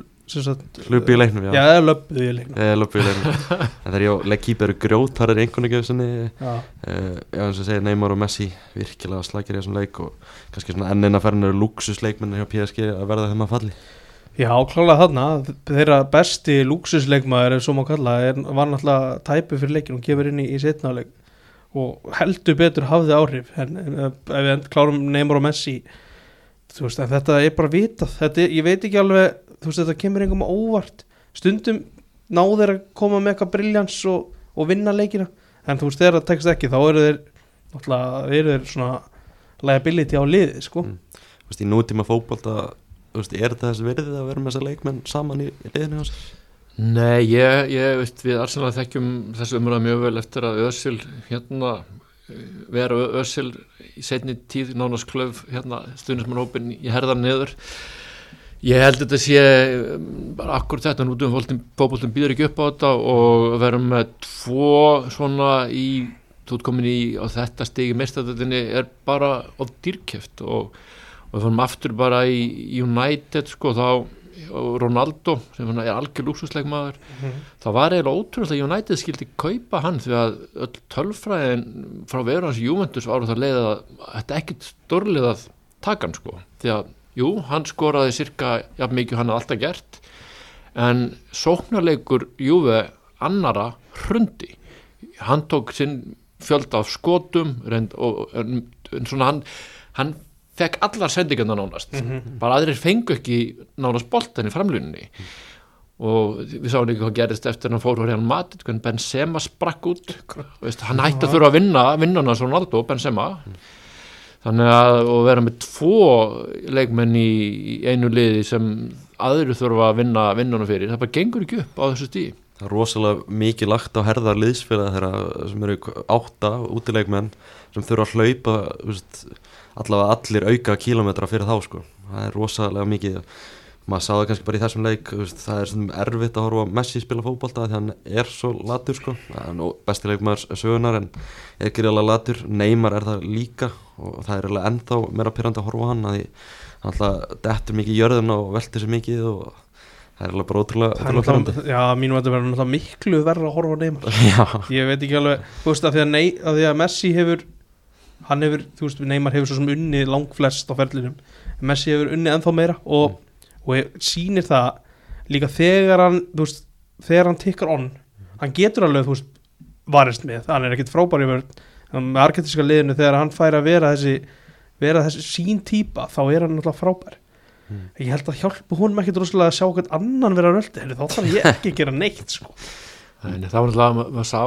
hlupi í leiknum Já, já, það er löppuð í leiknum. Löppu í leiknum. En þeir hjá L'Equipe eru grjótarir einhvern veginn sinni. Já, uh, já eins og segja Neymar og Messi virkilega slagir í þessum leik og kannski svona ennina ferðin eru luxusleikmenn hjá PSG að verða þeim að falli Já, klálega þarna, þeirra besti lúksusleikmaður, ef svo má kalla, er, var náttúrulega tæpu fyrir leikin og gefur inn í, í setnáleik og heldur betur hafði áhrif, en, en ef við klárum Neymar og Messi, þú veist, en þetta er bara vitað, þetta ég veit ekki alveg, þú veist, þetta kemur einhverjum óvart, stundum náður að koma með eitthvað briljans og, og vinna leikina, en þú veist, þegar það tekst ekki, þá eru þeir, náttúrulega, eru þeir svona liability á liði, sko. Mm. Þú veist, í nútíma fótbolta þú veist, er þetta þess verðið að vera með þessa leikmenn saman í, liðinu hans Nei, ég, ég veist, við Arsenal þekkjum þessu umræða mjög vel eftir að Ösil hérna vera Ösil í setni tíð nánast klöf hérna stuðnismannhópin í herðar niður. Ég held þetta sé um, bara akkur þetta nútum fótboltum býður ekki upp á þetta og verum með tvo svona í tótkomin í á þetta stigi mestadöldinni er bara of dýrkjöft og, og fórum aftur bara í United sko þá Ronaldo sem er algjör lúksusleikmaður það var eiginlega ótrúlega að United skildi kaupa hann því að öll tölfræðin frá veru hans Juventus var á það leið að þetta er ekkit stórlið að taka hann sko. Því að jú, hann skoraði cirka jafn mikið hann hafði alltaf gert en sóknarleikur Juve annara hrundi. Hann tók sinn fjölda af skotum reynd, og, en, en svona hann hann fekk allar sendingarna nánast. Bara aðrir fengu ekki nánast boltan í framlunni og við sáum ekki hvað gerist eftir hann fór hérna matið, hvernig Benzema sprakk út. Veist, hann hætti að þurfa að vinna vinnuna svo Ronaldo, Benzema. Þannig að og vera með tvo leikmenn í, í einu liði sem aðrir þurfa að vinna vinnuna fyrir, það bara gengur ekki upp á þessu stíði það er rosalega mikið lagt á herðar liðsfélag þeirra sem eru átta útileikmenn sem þurfa að hlaupa þú veist, allavega allir auka kílometra fyrir þá sko, það er rosalega mikið. Maður sá það kannski bara í þessum leik það er svona erfitt að horfa Messi spila fótbolta því hann er svo latur sko. Hann er besti leikmaður sögunar en er gríðalega latur, Neymar er það líka og það er alveg ennþá meira pyrrandi að horfa hann að því hann alltaf dettur mikið í jörðina og veltur sér mikið og það er alveg bara ótrúlega, náttúrulega- Já, mínu að þetta verður náttúrulega miklu verra að horfa á Neymar. Já, Ég veit ekki alveg, þú veist að því að, að, að Messi hefur hann hefur, þú veist, Neymar hefur svo sem unnið langflest á ferlinum. Messi hefur unnið ennþá meira og, og sýnir það líka þegar hann þú veist, þegar hann tikkar on hann getur alveg, þú veist, varist með. Hann er ekkit frábær í vörð með arketiska liðinu þegar hann fær að vera þessi vera þessi sín típa þá er hann náttúrulega frábær. Mm. ég held að hjálpa honum ekkit rosalega að sjá hvern annan vera röldi, þá þarf ég ekki að gera neitt sko. En það var náttúrulega að ma- maður sá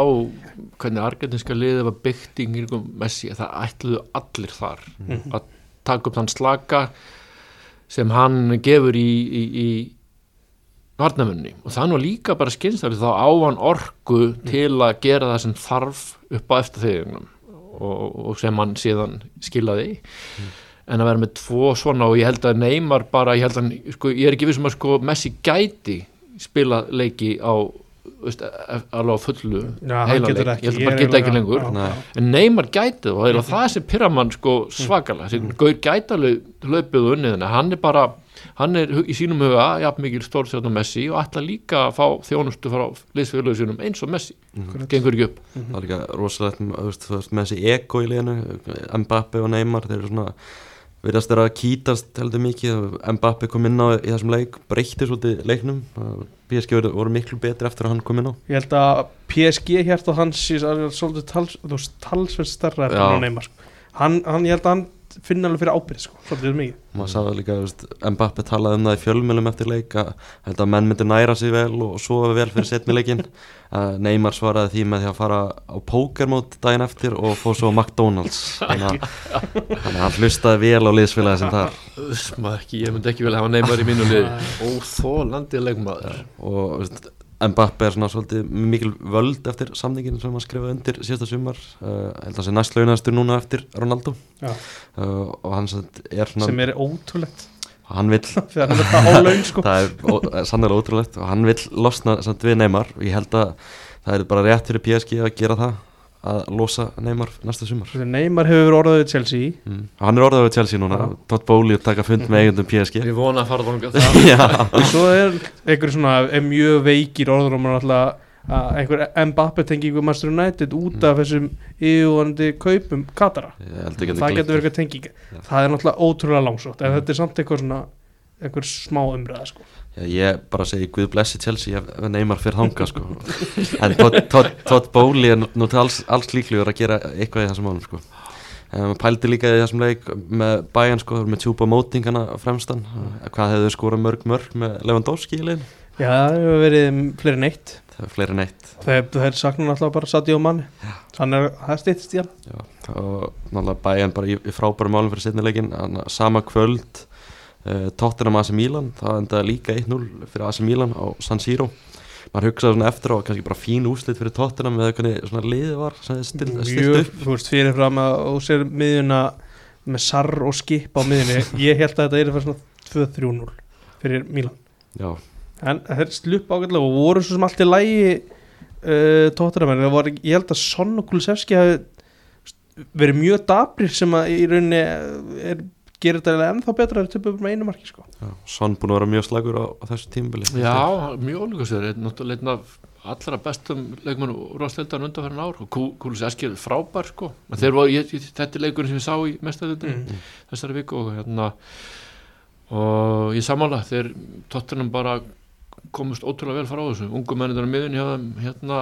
hvernig argentinska liðið var byggt í kringum Messi, það ætluðu allir þar Mhm. að taka upp þann slaka sem hann gefur í, í, í varnamunni og er nú líka bara skynstæli þá á hann orku til að gera það sem þarf upp á eftir þegjum og, og sem hann síðan skilaði en að vera með tvo svona og ég held að Neymar bara, ég held að sko, ég er ekki vissum að sko Messi gæti spila leiki á veist, alveg á fullu Já, hann heilan getur leik. ekki ég held að bara geta ekki lengur. En Neymar gæti það og það er það sem pyrra mann sko svakalega. Þessi gaur gæti alveg hlaupið og unnið hann er bara, hann er í sínum huga jafn mikil stórstjórn Messi og ætla líka að fá þjónustu frá liðsfélögu sínum eins og Messi, gengur ekki upp. Það er líka rosalegt þessi ego í liðinu Mbappe og Neymar þeir eru svona virðast þeirra að kýtast heldur mikið Mbappe kom inn á í þessum leik breytti svolítið leiknum PSG voru, voru miklu betri eftir að hann kom inn á Ég held að PSG og hans svolítið tals, talsverð starra Já. hann Neymar sko. hann, hann, ég held að hann finna alveg fyrir ábyrð sko, svolítið mikið maður sagði líka, veist, Mbappe talaði um það í fjölmjölum eftir leik að held að menn myndi næra sig vel og sofa vel fyrir setni leikin að Neymar svaraði því með því að fara á pókermót daginn eftir og fóð svo á McDonalds. Þannig að, hann hlustaði vel á liðsfélagi sem þar. Ekki, ég myndi ekki vel hafa Neymar í mínu lið óþólandi leikmaður. Og þú veist, Mbappe er svona svolítið mikil völd eftir samningin sem hann skrifaði undir síðasta sumar. Uh, held að hann sé næst launastur núna eftir Ronaldo. Uh, og hann er svona sem er ótrúlegt. Hann það laun sko. Það er ó- sannlega ótrúlegt. Og hann vill losna samt við Neymar. Og ég held að það er bara rétt fyrir PSG að gera það að losa Neymar næsta sumar. Neymar hefur verið orðað við Chelsea. Mm. hann er orðað við Chelsea núna. Todd Bowley að taka fund með eigundum PSG ég vona að fara Já, og svo er einhver svona er mjög veikir orður og maður alltaf að einhver Mbappe tengingu Master United út af þessum yfirvonandi kaupum Katara. Það getur verið eitthvað tenging Já. það er náttúrulega ótrúlega langsótt en þetta er samt eitthvað svona einhver smá umræða sko Já, ég bara segi Guð blessi Chelsea ef Neymar fyrir hanga sko. en Todd, Bowley er nú- til alls, alls líklegur að gera eitthvað í þessum málum sko. um, pældi líka í þessum leik með bæjan sko, með tjúpa mótingana fremstan. Hvað hefðu skorað mörg mörg með Lewandowski í legin já, það hefur verið fleiri en eitt. Það er fleiri en eitt. Þeir, þeir sakna náttúrulega bara Sadio Manni þannig að það stýttist í hann. Og náttúrulega bæjan bara í, í frábærum málum fyrir setni leikin sama kvöld Tottenham AC Milan það endaði líka 1-0 fyrir AC Milan á San Siro. Maður hugsaði svona eftir á kannski bara fín úslit fyrir Tottenham með hvernig svona liðið var stilt, upp. þú veist, fyrir fram að og sér miðjuna með sarr og skip á miðjunni. Ég held að þetta er svona 2-3-0 fyrir Milan. Já, en þeir slupp ágætlega og voru svo sem allt í lægi uh, tóttunamenn það var, ég held að Son og Kulusevski hafi verið mjög dabrir sem að í rauninni er, gerir þetta ennþá betra að þeir töpu með einu marki sko. já, Son búin að vera mjög slagur á, á þessu tímabili. Já, mjög ólíka sér. Er náttúrulega einn af allra bestum leikmennu úrvarsleildan undanferðin ár. Og Kú- Kúlus Eskil frábær sko. En þeir voru, ég, ég, þetta er leikurinn sem ég sá í mestaðildin mm. þessari viku og hérna og ég samála þeir tóttunum bara komust ótrúlega vel frá þessu. Ungu mennir á miðun hjá þeim hérna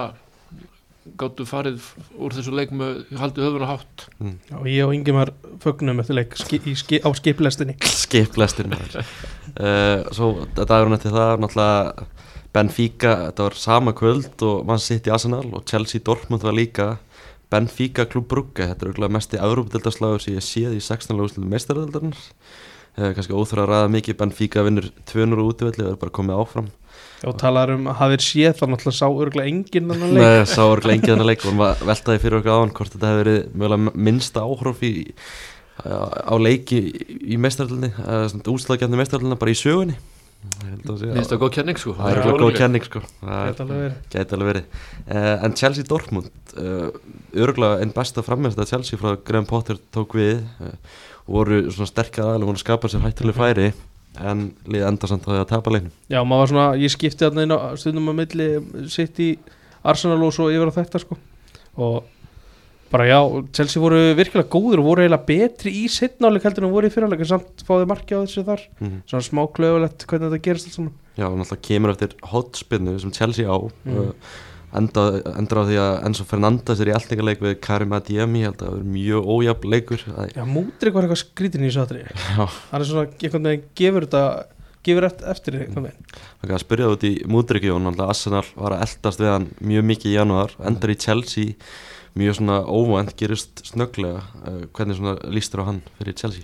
gáttu farið úr þessu leik með haldið höfuna hátt? Já, og ég og Ingemar fögnum eftir leik ski, ski, á skiplestinni skiplestir maður. Uh, Svo dagurinn eftir það náttúrulega Benfica, þetta var sama kvöld og mann sitt í Arsenal og Chelsea Dortmund var líka. Benfica Klub Brugge, þetta er auðvitað mest í Európa-deldarslagur sem ég séð í 16. úrslutum meistardeldarnar uh, kannski óþur að ræða mikið. Benfica vinnur 200 útivelli og er bara komið áfram. Og talaður um að hafið séð þá náttúrulega sá örgulega enginn annan leik. Nei, sá er lengi þennan leik. Og maður veltaði fyrir okkur áðan hvort þetta hefði verið mögulega minnsta áhróf í, á leiki í meistardelni, úslagjandi meistardelina bara í sögunni. Að minnst það góð kenning sko. Það er ekki ekki góð kenning sko. Gæti alveg verið. gæti alveg verið. Uh, En Chelsea Dortmund uh, Örgulega einn besta frammeðst að Chelsea frá Graham Potter tók við. Uh, voru svona sterkar aðlega og skapa sér hættileg færi en liði enda samt að tapa leiknum. Já, maður var svona, ég skipti þarna inn á stundum á milli sitt í Arsenal og svo yfir á þetta sko. Og bara já, Chelsea voru virkilega góður og voru eiginlega betri í sittnáleik heldur en voru í fyrirleik en samt fáði marki á þessu þar. Mm. svona smá klöfulegt hvernig þetta gerist alls Já, og náttúrulega kemur eftir hotspinnu sem Chelsea á Mm. uh, enda, endur á því að Enzo Fernandes er í eltingaleik við Karim Adiemi ég held að það verður mjög ójafn leikur. Það- Já, Múdrik var eitthvað skrítin í þessu aðri Já, hann er svona, einhvern veginn gefur þetta gefur eftir, eftir einhvern veginn. Það kan að spyrja það út í mútryggjón náttúrulega Arsenal var að eldast við hann mjög mikið í janúar, endar í Chelsea. Mjög svona óvænt, gerist snögglega. Uh, hvernig svona lístur á hann fyrir Chelsea?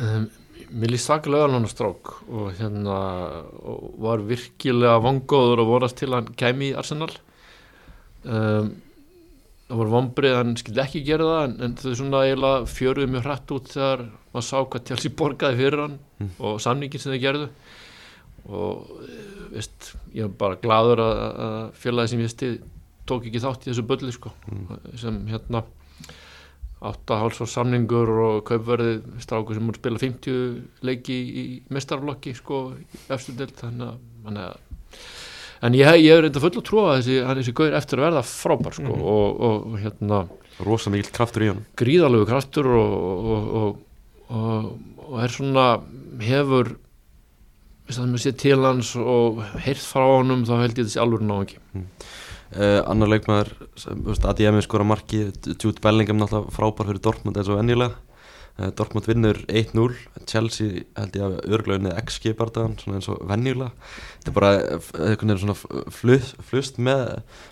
Um, mér líst vel á hann strák og hérna og var virkilega vangóður og vorast til hann kæmi í Arsenal. Um, það voru vombrið hann skildi ekki gera það en, en þau svona eiginlega fjöruðu mjög hrætt út þegar maður sá hvað Chelsea borgaði fyrir hann Mm. og samningin sem þau gerðu. Og eh, veist, ég er bara gladur að, að félagi sem ég stið tók ekki þátt í þessu bölli sko, sem hérna áttahálsvar samningur og kaupverðið stráku sem voru spila 50 leiki í mestarflokki sko, deild þannig að, en ég, ég er reynda full að trúa að þessi, þessi gaur eftir að verða frábær sko, Mhm. og, og, og hérna rosa mikill kraftur í hann gríðalegu kraftur og, og, og, og, og er svona hefur þess að sé til hans og heyrt frá honum þá held ég þessi alveg ná ekki uh, annar leikmaður sem, þú veist, ADM skora marki Jude Bellingham náttúrulega frábær fyrir Dortmund eins og venjulega. Uh, Dortmund vinnur 1-0 Chelsea held ég að örgla unnið XG bardagan svona eins og venjulega. Þetta er bara eh, einhvern veginn svona flust, flust með,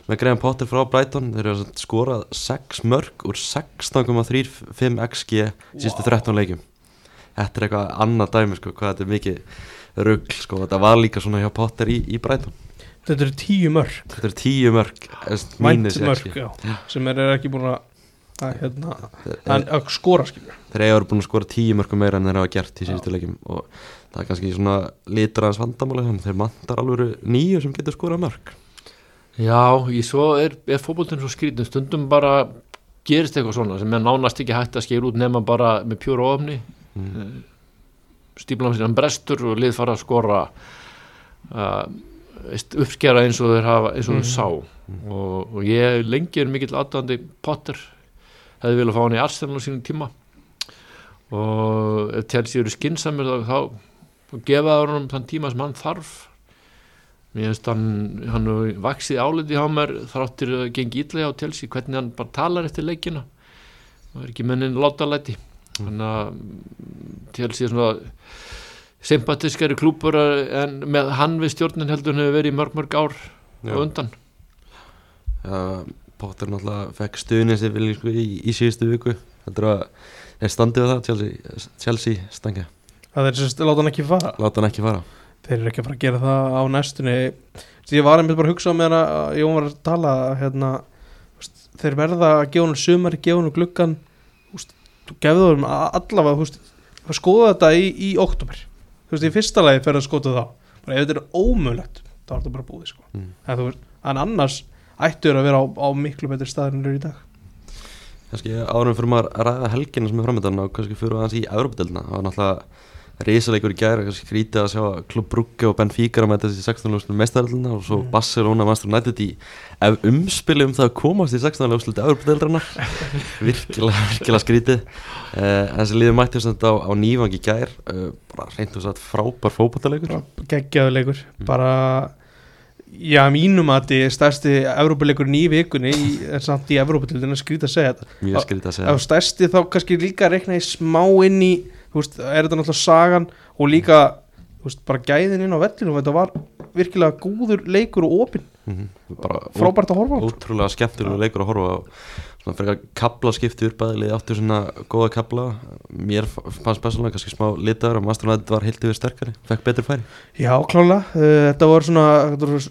með Graham Potter frá Brighton. Þeir eru að skora 6 mörg úr 16,35 XG sístu 13 leikjum. Þetta er eitthvað annað dæmi sko, hvað þetta er mikið rugl sko, þetta var líka svona hjá Potter í, í Brighton Þetta eru tíu mörg þetta er 10 mörg eh, mínus mörg, XG. já. Sem er, er ekki búin að að, hérna, að, að skora skilur þeir verið búin að skora tíu mörgum meira en þeir hafa gert í síðustu leikjum og það er kannski svona vandamáli þannig þeir mantar alveg nýju sem getur skorað mörg Já, ég svo er, er fótboltinn svo skrítið stundum bara gerist eitthvað svona sem er nánast ekki hægt að skera út nema bara með pjúra ofni. Mm. stíflan sér hann brestur og lið fara að skora uh, uppskera eins og þeir hafa eins og þeir Mhm. sá. Og, og ég lengi er mikill aðdandi Potter. Hefði viljað fá hann í Arsenal á sínum tíma. Og ef Chelsea eru skinsamir þá, þá, gefa það honum þann tíma sem hann þarf. Mér finnst hann hann vaksið áliti á mér þráttir að gengi ítlega á Chelsea hvernig hann bara talar eftir leikina. Og er ekki mennin látalæti. Þannig að mm, Chelsea er svona sympatiskari klúpur en með hann við stjórnin heldur hann hefur verið í mörg mörg ár Já. og undan. Ja, Potter náttúrulega fekk stuðnið sér vilja sko, í, í síðustu viku. Heldur að þeir standið á það Chelsea, Chelsea stangja, Það er sérst, láta hann ekki fara. Láta hann ekki fara. Þeir eru ekki að fara að gera það á næstunni. Því ég var einmitt bara að hugsa á meðan að Jón var að tala hérna, úst, Þeir verða að gefa hann sumar gefa hann gluggan Þú gefðu þeim a- allavega skoða þetta í, í oktober Þú veist, í fyrsta lagi fer að skoða það bara ef þetta er ómögulegt þá er þetta bara búið sko. Mm. en, þú veist, en annars ættu þeir að vera á, á miklu betri staðar en eru í dag kannski árum fyrir maður að ræða helgina sem er framöndan og kannski fyrir aðeins í Európa-delna það var náttúrulega reysaleikur í gæri kannski skrítið að sjá að Klub Brugge og Benfica að mæta þessi 16. úrslit mestaröldina og svo Mm. Barcelona Master United í ef umspili um það að komast í 16. úrslit Európa-deldrarnar virkilega, virkilega skrítið uh, þessi liður mætti þess að á, á nývangi gær uh, bara reynd og satt frábær fótballleikur geggjaðu leikur Mm. bara já, mínum að þetta er stærsti Evrópuleikurinn í vikunni í, er samt í Evróputildinu skrítið að segja þetta mjög skrítið að segja stærsti þá kannski líka rekna í smá inn í veist, er þetta náttúrulega sagan og líka veist, bara gæðin inn á vellinu þetta var virkilega góður leikur og opinn. Mhm. bara frábært að horfa á ótrúlega skemmtilega leikur að horfa svona frekar kabla skipti aðlið áttu svona góða kabla mér fannst persónulega kannski smá litaður og Master United var heilt yfir sterkari fekk betur færi. Já, klála, uh, þetta var svona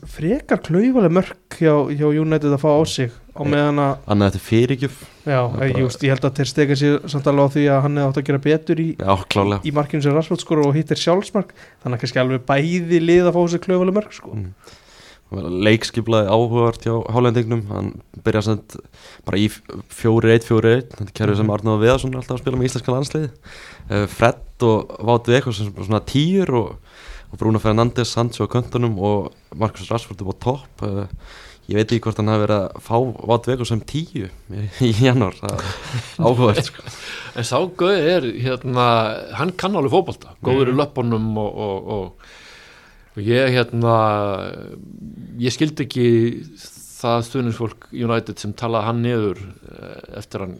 frekar klaufaleg mörk hjá, hjá United að fá á sig á meðan að, annað þetta fyrirgjöf. Já, ég, bara- just, ég held að þeir steka sér samt alveg á því að hann hefði átt að gera betur í, já í markinu sem Rashford skor og hittir sjálfsmark. Þannig að kannski alveg bæði lið að fá sér klaufaleg mörk sko. Mm. leikskiplaði áhugavart hjá hálendingnum hann byrjaði samt bara í fjóri eitt, fjóri eitt. Þetta er kerfið sem Arnáð Viðarsson er alltaf að spila með íslenska landsliði uh, Fred og Vátt Vekos sem svona tíur og, og Bruno Fernandes, Sancho á köntunum og Marcus Rashford upp á topp. Uh, ég veit ekki hvort hann hafi verið að fá Vátt Vekos sem tíu í, janúar, áhugavert sko. en sá gauð er hérna, hann kann alveg fótbolta. Góður í löpunum og, og, og, og ég hérna ég skildi ekki það stuðningsfólk United sem talaði hann niður eh, eftir hann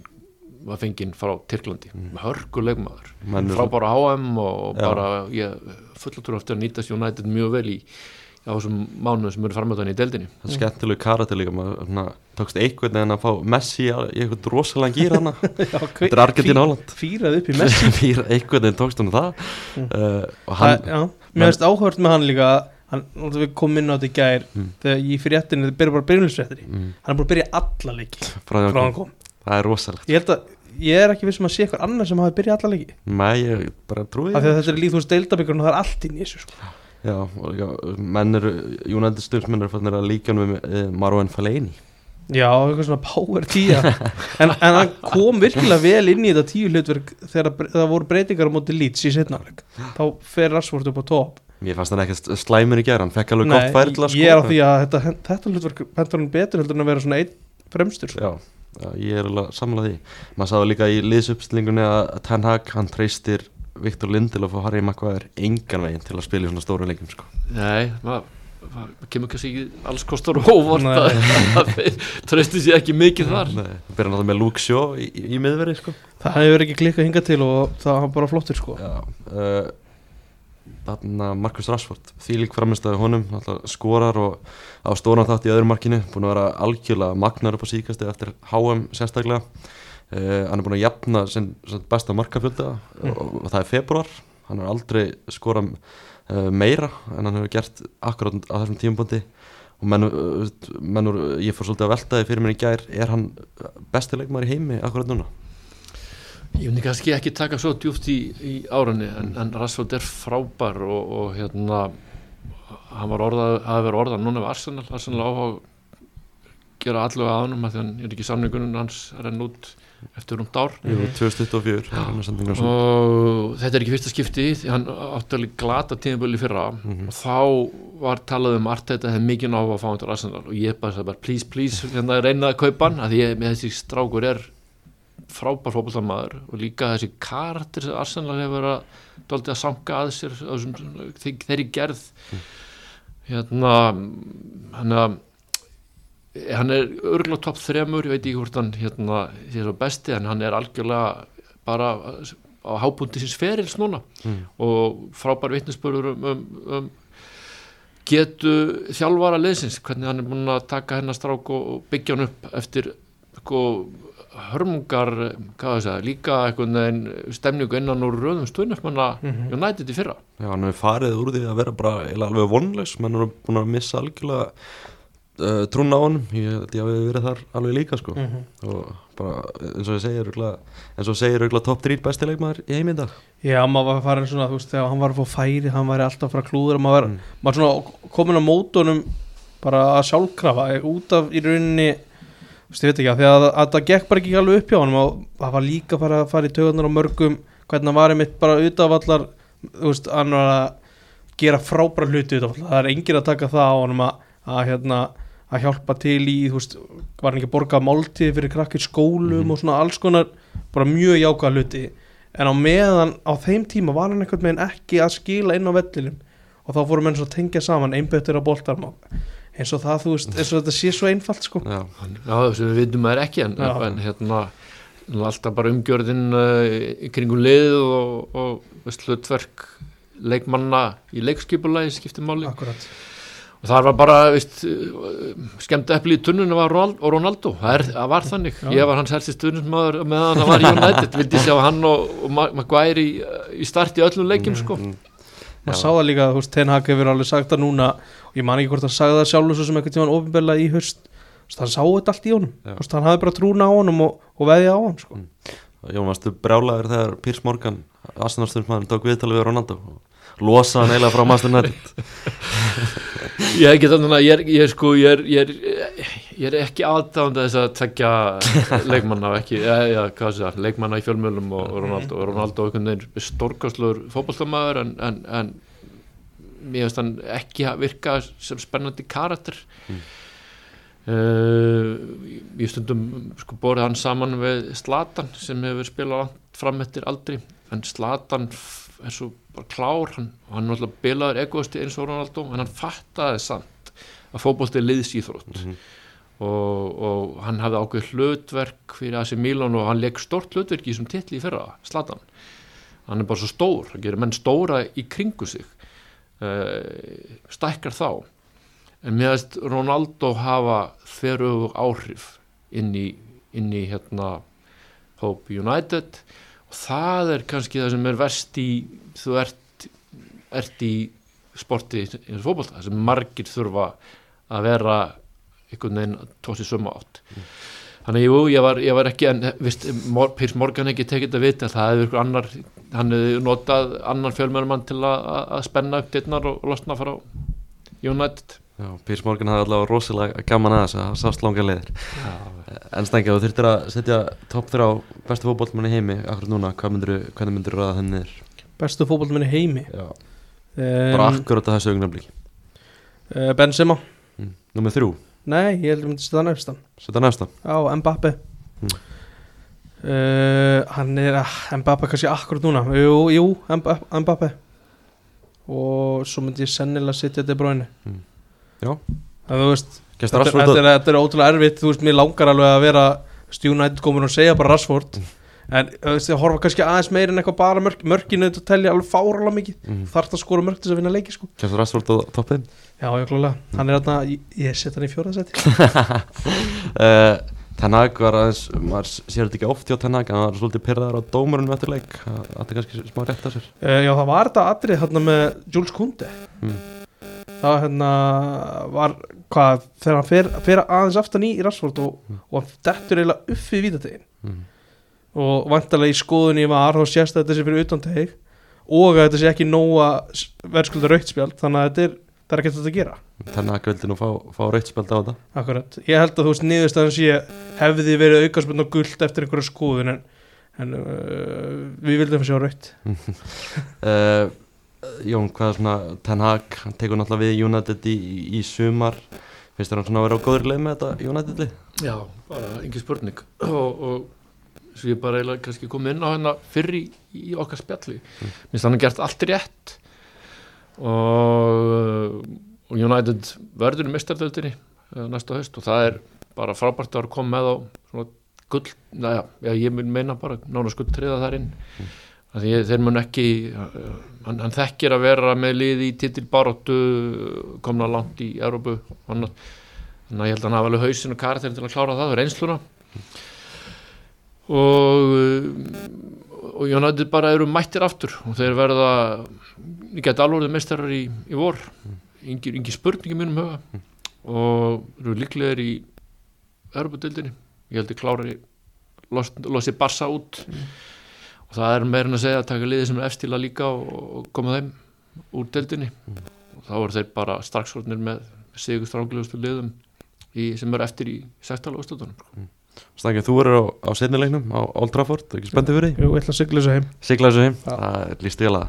var fenginn frá Tyrklandi. Mm. með hörkulegmaður Menn eru frábára HM og bara ég fullatur eftir að nýtast United mjög vel í, á þessum mánuðum sem eru framöðan í deildinni. Það er skemmtilegu karakter líka maður tókst einhvern veginn að fá Messi í einhvern rosalega gýr hana. Þetta er Argentín Áland Fýrað upp í Messi. Fýra einhvern veginn tókst hann það. Mm. uh, hann, Já, mér finnst áhört með hann líka hann, við komum inn á þetta í gær Mm. þegar í fréttinu, þið byrja bara byrjulisfréttinni mm, hann er búin að byrja alla leiki frá því hann kom, það er rosalegt. Ég held að, ég er ekki vissum að sé eitthvað annar sem hafi byrjað alla leiki. Nei, ég bara trúi af því að þetta er líkt þú veist deildabíkurinn og það er allt í þessu sko. Já, líka, menn eru United stjórnsmenn eru fannir að líka með uh, Marwan Fellaini. Já, eitthvað svona power tíja en, en hann kom virkilega vel inn í þetta tíu hlutverk þegar það voru breytingar á móti Leeds í setnafleik þá fer Rashford upp á top Mér fannst hann ekkert slæmur í gera, hann fekk alveg gott færi til að ég er á því að þetta, þetta hlutverk hendur hann betur heldur en að vera svona einn fremstur. Já, já, ég er alveg samlað því. Maður sáðu líka í liðsuppstillingunni að Ten Hag, hann treystir Viktor Lindelof og Harry Maguire engan veginn til að spila í svona stóru leikum sko. Nei, maður maður kemur kannski ekki alls kostar óvart Nei. að, tröstu sér ekki mikið þar Nei, Það byrja náttúrulega með Luke Shaw í, í, í miðveri sko. það hefur ekki klikkað hingað til og það var bara flottur sko. Já uh, Þarna Marcus Rashford Því lík framistæði honum skorar og á stóran þátt í öðru markinu Búin að vera algjörlega magnar upp á síkasti eftir HM sérstaklega uh, Hann er búin að jafna sinn, sinn besta markafjölda Mm. og, og það er februar Hann er aldrei skorað uh, meira en hann hefur gert akkurát á þessum tímabundi og menn, uh, menn úr, ég fór svolítið að velta því fyrir mér í gær er hann besti leikmaður í heimi akkurát núna? Ég myndi kannski ekki taka svo djúft í, í árunni en, en Rashford er frábær og, og hérna hann var orðað, hafi verið orðað núna við Arsenal Arsenal á að gera allu að ánum að hann er ekki samningunum hans renn út eftir rúmt ár. Jú, 2024 hann er sendingar svo og þetta er ekki fyrsta skipti hann átti alveg glata tímabölu fyrra. Mhm. og þá var talað um Arteta hefði mikið ná að fá hann til Arsenal. Og ég bara sagði bara please please hérna reyna að kaupa hann. Að ég, með þessi strákur er frábær fótboltamaður. Og líka þessi karakter sem Arsenal hefur verið að dálítið að sanka að sér þeirri gerð. Hérna hann að hann er örgulega topp þremur, ég veit ekki hvort hann hérna, því svo besti en hann er algjörlega bara á hábúndi síns ferils núna Mm. og frábær vitnisbörður um, um, um getu þjálfara leðsins, hvernig hann er búin að taka hennar strák og byggja hann upp eftir sko, hörmungar segja, líka stemningu innan úr röðum stöðnöfmanna Mhm. United í fyrra Já, hann hefur farið úr því að vera bara alveg vonlaus, menn er búin að missa algjörlega uh, trúna á honum ég held ég hafi verið þar alveg líka sko Mhm. og bara eins og ég segir örugglega- eins og segir auðvitað top 3 besti leikmaður í heiminn dag Já, maður var farin svona, þú veist, þegar hann var að fá færi hann væri alltaf að fara að klúður maður, Mm. maður svona komin á mótunum bara að sjálfkrafa út af í rauninni þú veist, ég veit ekki að að, að það gekk bara ekki alveg upp hjá hann það var líka bara að fara í tögunar á mörgum hvernig hann var einmitt bara utavallar þú veist, hann var að gera frábæra hluti utavallar, það er engin að taka það á honum að, að hérna að hjálpa til í, þú veist, var hann ekki að borga máltíð fyrir krakkir skólum Mhm. og svona alls konar, bara mjög jákað hluti en á meðan á þeim tíma var hann einhvern veginn ekki að skila inn á vellinum og þá fórum menn svo að tengja saman einbettur á boltarm og eins og það, þú veist, eins og þetta sé svo einfalt sko. Já, Já, þessu við vitum maður ekki en, en hérna alltaf bara umgjörðin uh, kringum lið og, og veist, hlutverk leikmanna í leikskipulagi skiptir máli Akkurat það var bara veist, skemmt epli í tunnunum var Ronaldo. Það, er, það var þannig Já. ég var hans helsti stuðnismæður meðan hann var í United vildi sjá hann og, og Ma- Maguire í, í start í öllum leikjum sko. mm, maður Já. sá það líka, þú veist, Ten Hag hefur alveg sagt það núna og ég man ekki hvort hann sagði það sjálfur svo sem einhvern tímann ofinbella í veist, hann sá þetta allt í honum veist, hann hafði bara trúna á honum og, og veðja á hann sko. Jón, varstu brjálaður þegar Piers Morgan Arsenalsturnsmaður tók viðtalið við Ronaldo og losaði hann eiginlega frá Master United ég ekki þannig að ég er, ég er sko ég er, ég er, ég er ekki aðdáðandi þess að tekja leikmanna ekki, ja, hvað sé það, leikmanna í fjölmjölum og og Ronaldo, og Ronaldo einhvern veginn stórkastlur fótballtamaður en, en, en mér finnst hann ekki að virka sem spennandi karakter Mm. uh, ég stundum sko borðið hann saman við Slatan sem hefur spilað fram eftir aldri en Slatan er svo bara klár hann, hann er náttúrulega bilaður egoisti eins og Ronaldo en hann fattaði samt að fótbolti er liðsýþrótt Mhm. og, og hann hafði ákveð hlutverk fyrir AC Milan og hann leik stort hlutverk í þessum titli í fyrra, Slatan hann er bara svo stór, hann gerir menn stóra í kringu sig uh, stækkar þá. En veist Ronaldo hafa þverju áhrif inn í, inn í hérna Hope United. Og það er kannski það sem er verst í þú ert, ert í sporti í fótbolta það sem margir þurfa að vera einhvern veginn tósi sömu átt. Þannig jú, ég var, ég var ekki en vist, Mor, Piers Morgan ekki tekið þetta vit það hefur ykkur annar hann hefur notað annar fjölmjörnumann til að, að- spenna upp dittnar og, og losna frá United. Já, Pírs Morgan hafði allavega rosalega gaman að þess að það sást langa leiðir. En stengja, þú þurftir að setja topp þrjá bestu fótbollmann í heimi akkur núna, hvað hvernig myndir ræða henni niður? Bestu fótballmenn í heimi. Já, bara um, akkurat að þessu augnablík uh, Benzema. Mm. Númer þrjú, nei, ég held að myndi setja hann efstan setja næsta á Mbappe Mm. uh, hann er ah, Mbappe kannski akkurat núna. Jú, jú Mba- Mbappe og svo myndi ég sennilega setja De Bruyne. Mm. Já. að þú veist þetta, þetta, er, þetta er ótrúlega erfitt. Þú veist, mér langar alveg að vera United komin og segja bara Rashford en ég horfa kannski aðeins meir en eitthvað bara mörk, mörkinu þetta telja alveg fáralega mikið. Mm. þarf það að skora mörk til þess að vinna leiki sko. Gestur Rashford á toppin já, já, klálega, hann er þarna ég, ég set hann í fjóraðsæti uh, Tenag var aðeins, maður sér þetta ekki oft hjá Tenag en hann var svolítið pyrraðar á dómarunum eftir leik. Það er kannski smá rétt að sér. Uh, já, það var þetta atrið hérna með Jules Kunde mm. það hérna var hvað, þegar hann fer, fer aðeins aftan í, í Rashford og, Mm. og og vantarlega í skoðunni var þá sést að þetta sé fyrir utan teg og að þetta sé ekki nóga verðskulda rautspjald þannig að þetta er, það er ekki þetta að gera. Tenag vildi nú fá, fá rautspjald á þetta. Akkurat, ég held að þú veist niðurstaðan sé hefði verið aukarspenn og guld eftir einhverja skoðun en, en uh, við vildum sjá raut uh, Jón, hvað er svona Tenag, hann tekur náttúrulega við United í, í, í sumar. Finnst þér hann svona að vera á góður leið með þetta United lið? Já, bara engin spurning. Og, og svo ég bara eiginlega kannski komið inn á hérna fyrr í, í okkar spjalli Mm. minnst hann að gert allt rétt og, og United verður í mistardöldinni næsta haust og það er bara frábært að koma með á svona gull, naja, já, ég mun meina bara nána skull triða þar inn Mm. mm. því ég- þeir mun ekki hann, hann þekkir að vera með lið í titilbaróttu komna langt í Európu og þannig að ég held að hann hafa alveg hausinn og karakterin til að klára það, reynsluna og og United bara eru mættir aftur. Og þeir verða ég get alveg meistarar í, í vor. Yngi, yngi spurningi mínum huga. Og eru líklegir í Europadildinni ég held að klári los, losi Barsa út. Og það er meirinn að segja að taka liði sem er efstila líka og, og koma þeim úr dildinni og þá eru þeir bara strax orðnir með sigur stránglegustu liðum í, sem eru eftir í 16. úrstöðunum Stangið, þú eru á, á setnilegnum á Old Trafford, ekki spenntið fyrir því? Jú, ég ætla að sigla þessu heim Sigla þessu heim, Já. það líst vel að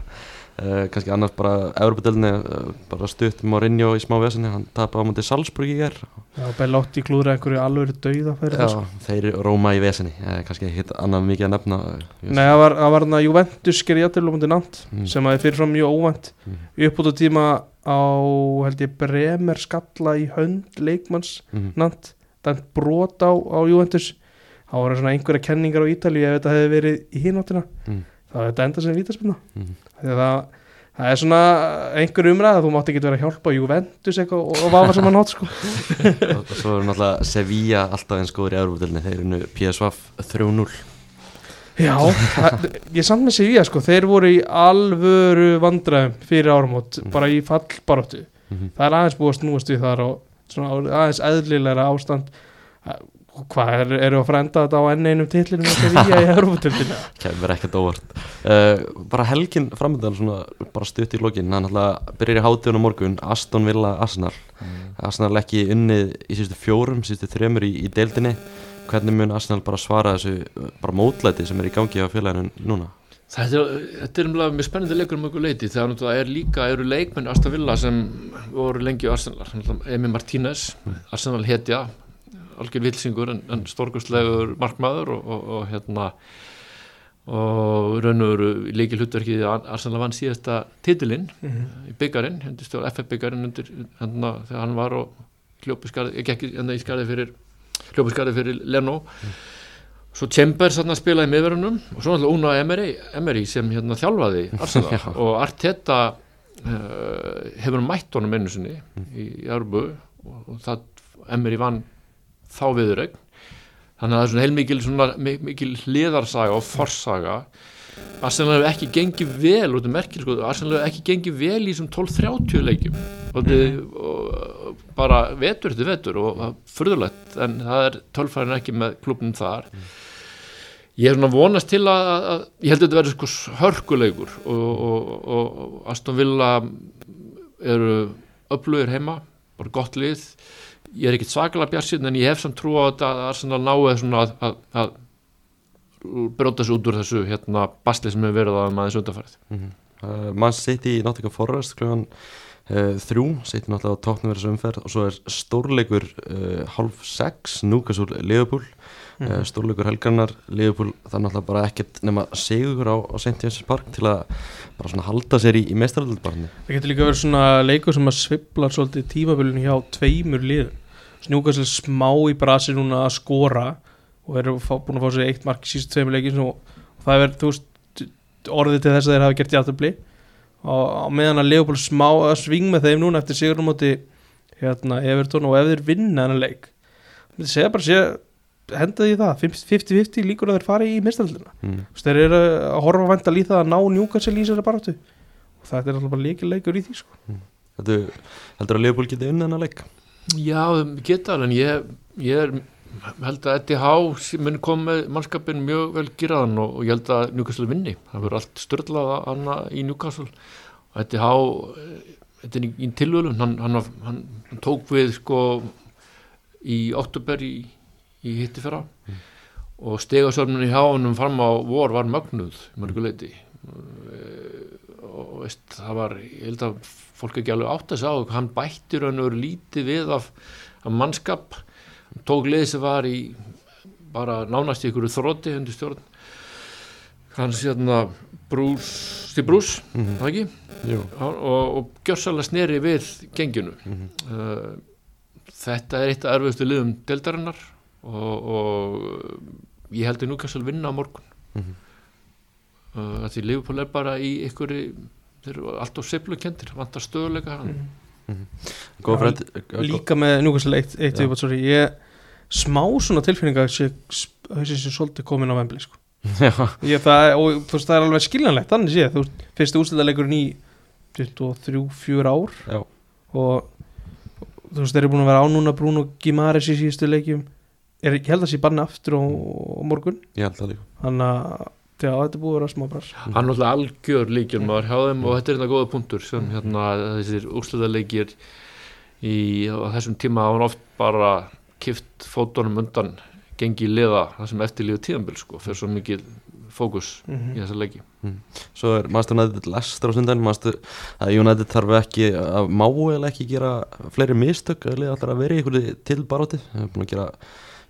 uh, kannski annars bara Európa-delni uh, bara stutt Mourinho í smá vesinni hann tapaði á mútið Salzburg í ger Já, Bellotti klúður einhverju alveg dauða fyrir Já, þessu þeir róma í vesinni uh, kannski ekkit annað mikið að nefna ég Nei, það var, þarna Juventus gerði jættil og mútið nátt Mm. sem að er fyrirfram mjög óvænt Mm. uppbúta tíma dæmt brot á, á Juventus þá voru svona einhverja kenningar á Ítalíu ef þetta hefði verið í hináttina Mm. þá hefði þetta enda sem vítaspilna þegar það, það er svona einhver umræð að þú mátt ekki vera að hjálpa Juventus eitthvað og, og vafa saman nátt sko. og, svo er náttúrulega Sevilla alltaf eins góður í Európa-delni þeir eru nú PSV 3-0 Já, það, ég samt með Sevilla sko, þeir voru í alvöru vandræðum fyrir áramót, Mm. bara í fallbaróttu Mhm. það er aðeins búið að snúast við þar og svona aðeins eðlilegra ástand. Og hvað er, eru að frenda þetta á enn einum titlinum með Sevilla í Európa-tildinu kemur ekkert óvart. Uh, bara helgin framöndan svona bara stutt í lokin. Hann alltaf byrjar í hátíðun á morgun. Aston Villa Arsenal. Arsenal ekki unnið í síðustu fjórum síðustu þremur í, í deildinni. Hvernig mun Arsenal bara svara þessu uh, bara mótlæti sem er í gangi á félaginu núna? Þetta er, þetta er umlega mjög spennandi leikur um okkur leiti þegar náttúrulega er líka, eru leikmenn Aston Villa sem voru lengi á Arsenal Emi Martínez, Arsenal hetja algjör vilsingur en, en stórkustlegur markmaður og, og, og hérna og raun og veru leikil hlutverkið að Arsenal vann síðasta titilinn Mhm. í byggarinn, FF byggarinn undir hérna þegar hann var og ekki hérna í skarði fyrir hljópi skarði fyrir Leno svo Chambers hérna spilaði miðverunum og svo náttúrulega Una Emery, Emery sem hérna þjálfaði Arsenal. Og Arteta uh, hefur mætt honum einu sinni í Járbu og, og það Emery vann þá viðurregn þannig að það er svona heilmikil svona, mi- mikil hliðarsaga og forsaga. Arsenal hefur ekki gengið vel út af merkil sko, Arsenal hefur ekki gengið vel í þessum 12-30 leikjum. Og, mm. og bara vetur eftir vetur og það er furðulegt en það er tölfærin ekki með klubnum þar ég er svona vonast til að, að, ég held að þetta verður sko hörkuleikur og, og, og, og Aston Villa eru öflugir heima bara gott lið. Ég er ekkit svakalega bjarsinn en ég hef samt trú á þetta að Arsenal náu svona að, að, að bróta sig út úr þessu hérna basli sem hefur verið að maður undanfærið uh, mann sitt í Nottingham Forest klugan uh, þrjú, sitt náttúrulega á tóknum verið umferð. Og svo er stórleikur uh, halv sex, Newcastle Liverpool. Uh, stórleikur helgarnar Liverpool, það er náttúrulega bara ekkert nema sigur á, á St. James' Park til að bara svona halda sér í, í meistaröldbarni Það getur líka verið svona leikur sem að svibla svolítið tímabölinu hjá tveimur liðum. Snjúkast smá í brasi núna að skora og eru fá, búin að fá sér eitt mark í sístu tveimur leikin og, og það er verið, orðið til þess að þeir hafa gert játtabli og á meðan að Leopold smá að sving með þeim núna eftir sigurnum móti hérna, Everton og ef þeir vinna þennan leik það segja bara sé henda því það, 50-50 líkur að þeir fari í mistaröldina mm. þeir eru að horfa vænt að líða að ná Newcastle í sér baráttu og það er alltaf bara leikileikur í því sko. Heldur, heldur að Liverpool geti unnið hennar leik? Já, geta alveg en ég, ég er, held að Howe mun koma með mannskapin mjög vel geraðan og, og ég held að Newcastle vinni. Það verður allt störlað anna í Newcastle. Og eh, þetta er í, tilvölun hann, hann, hann, hann tók við sko í oktober í, í hitti fyrra. Og stegasörnun í háunum fram á vor var mögnuð í mörguleiti og veist, það var ég held að fólk ekki alveg átt að sá hann bætti raun og veru lítið við af, af mannskap tók lið sem var í bara nánast ykkur þrótti undir stjórn hans hérna Brús, Steve Brús Mhm. það ekki, Jú og, og gjörsalega sneri við genginu Mhm. uh, þetta er eitt af erfiðustu liðum deldarinnar og, og ég held að Newcastle vinna á morgun Mhm. uh, því Liverpool er bara í ykkur þeir eru alltaf seflukendir vantar stöðuleika hann Góð Já, frétt. líka með Newcastle eitt, sorry, ég smá svona tilfinninga þessi sé svolítið komin á vembli sko. Ég, það, og þú veist það er alveg skiljanlegt þannig sé, þú fyrstu úrslitaleikurinn í 23-4 ár. Já. Og þú veist, þeir eru búin að vera á núna Bruno Gimares í síðustu leikjum. Er, ég held að sé banni aftur á, á morgun. Ég held það líka. Þannig að já, þetta er búið að vera smá brass hann er náttúrulega algjör líkjum maður hjá þeim og þetta er þetta góða punktur sem hérna þessir úrslutaleikir í á þessum tíma hafa hann oft bara kift fótunum undan gengi í liða það sem eftirlíðu tíðanbíl sko fyrir svo mikið fókus mm í þessa leiki. Svo er Master United lestur á sundan Master að United þarf ekki að má eða ekki gera fleiri mistök eða alltaf að vera í einhverju tilbaráti Það er búin að gera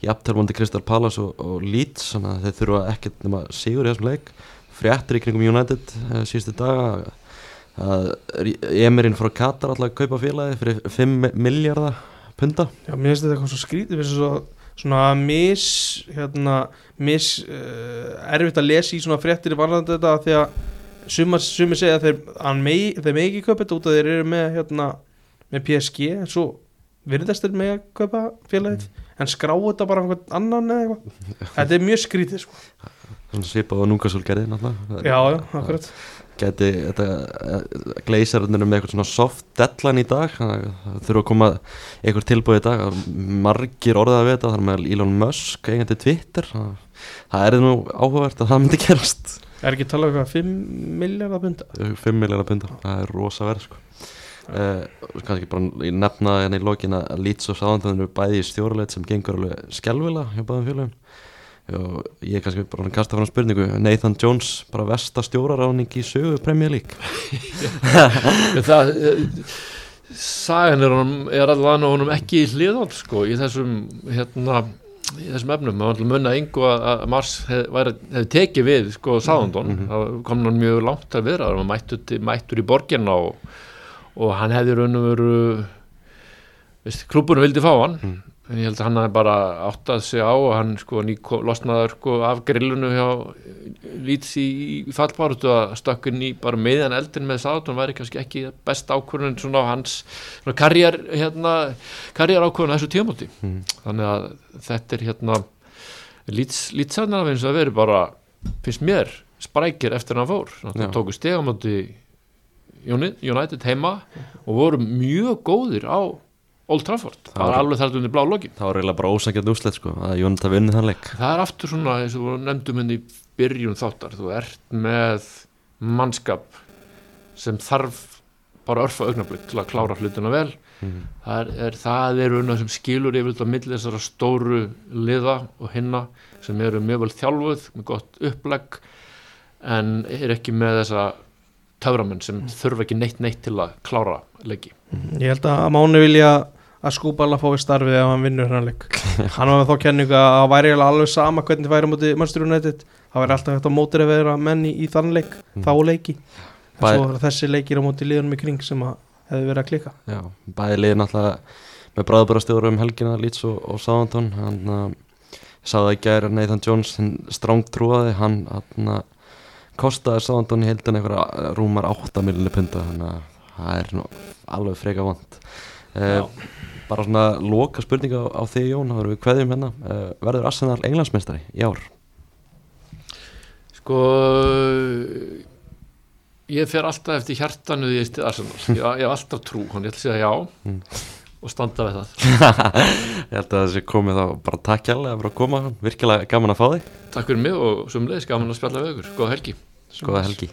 jafntörmandi Crystal Palace og, og Leeds þannig að þeir þurfa ekkert nema sigur í þessum leik. Fréttir í kringum United uh, síðustu daga að Emirinn frá Katar alltaf að kaupa félagi fyrir 5 miljardar punta Já, mér finnst þetta eitthvað svo skrítið finnst svo, svona mis hérna, mis uh, erfitt að lesa í svona fréttir í varðandi þetta því að sumir segja að þeir, megi, þeir megi ekki kaupa þetta út að þeir eru með hérna, með PSG en svo virðast þeir með að kaupa félagið en skrá þetta bara einhvern annan eða eitthvað. Þetta er mjög skrítið sko. svona svipað og Núkasúl gerði náttúrulega. Já, já, akkurat. Geti þetta gleisarunir með eitthvað svona soft deadline í dag þurfa að koma eitthvað tilbúið í dag. Margir orðið að vita þar með Elon Musk eigandi Twitter. Það, er nú áhugavert að það myndi gerast. Er ekki talað um eitthvað 5 miljardar punta 5 miljónar punda, það er rosa verð sko. Uh, kannski bara nefna hérna í lokin að Leeds og Southampton eru bæði í stjóruleit sem gengur alveg skelvila hjá báðum félagum og ég kannski bara kasta frá spurningu Nathan Jones, bara versta stjóraráning í sögu Premier League? Það eh, sagan er, er allan og honum ekki í hliðan sko í þessum hérna í þessum efnum, maður ætla að munna yngu að Mars hef, væri, hef tekið við sko Sáðundon, Mhm. það kom hann mjög langt að vera, það var mættur, mættur í borginna og, og hann hefði raun og veru klubburinn vildi fá hann. Mm. en ég held að hann hafi bara áttað sig á og hann sko nýk losnaður sko af grillunu hjá Leeds í, í fallbáratu að stökkun í bara meðan eldin með hann væri kannski ekki best ákvörðun svona á hans karriér hérna, ákvörðun þessu tímóti Mm. þannig að þetta er hérna Leeds hann að veri bara finnst mér sprækir eftir hann fór. Það tóku stegamóti United heima og voru mjög góðir á Old Trafford, það var var- alveg þar undir blá lokin. það var eiginlega bara ósækjandi úslet sko að Jónat hafi unnið þann leik. Það er aftur svona eins og nefndum henni í byrjun þáttar, þú ert með mannskap sem þarf bara örfa augnablikt til að klára hlutina vel. Mm. það er, það er unna sem skilur yfirlega á milli þessara stóru liða og hinna sem eru mjög vel þjálfuð með gott upplegg en er ekki með þessa töframenn sem þurfa ekki neitt neitt til að klára leiki. Ég held að Máni vilja að skúbala fái starfið ef hann vinnur hann leik. Hann var með þá kenningu að það væri alveg sama hvernig það væri Manchester United. Það væri alltaf hægt á mótir að vera menn í, þann leik Mm. þá er þessi leikir á móti liðunum í kring sem að hefði verið að klika Já, bæði liðin alltaf með bræðbúrastjóru um helgina Leeds og, og Southampton. Hann uh, sáði að gæra Nathan Jones hinn stráng trúaði hann hann kostaði Southampton í heldin einhverja rúmar 8 miljonir punta þannig að það er nú alveg freka vant uh, bara svona loka spurninga á, á þig Jón, þá erum við kveðjum hérna. Uh, verður Arsenal englandsmeistari í ár? Sko ég fer alltaf eftir hjartanu því ég stið Arsenal. Ég, ég hef alltaf trú, hann ég ætla að segja já. Mm. Og standa við það. Ég held að þessi komið þá bara takk hérlega fyrir að koma, virkilega gaman að fá þig. Takk fyrir mig og sumleis gaman að spjalla við ykkur, góða helgi. Skoða helgi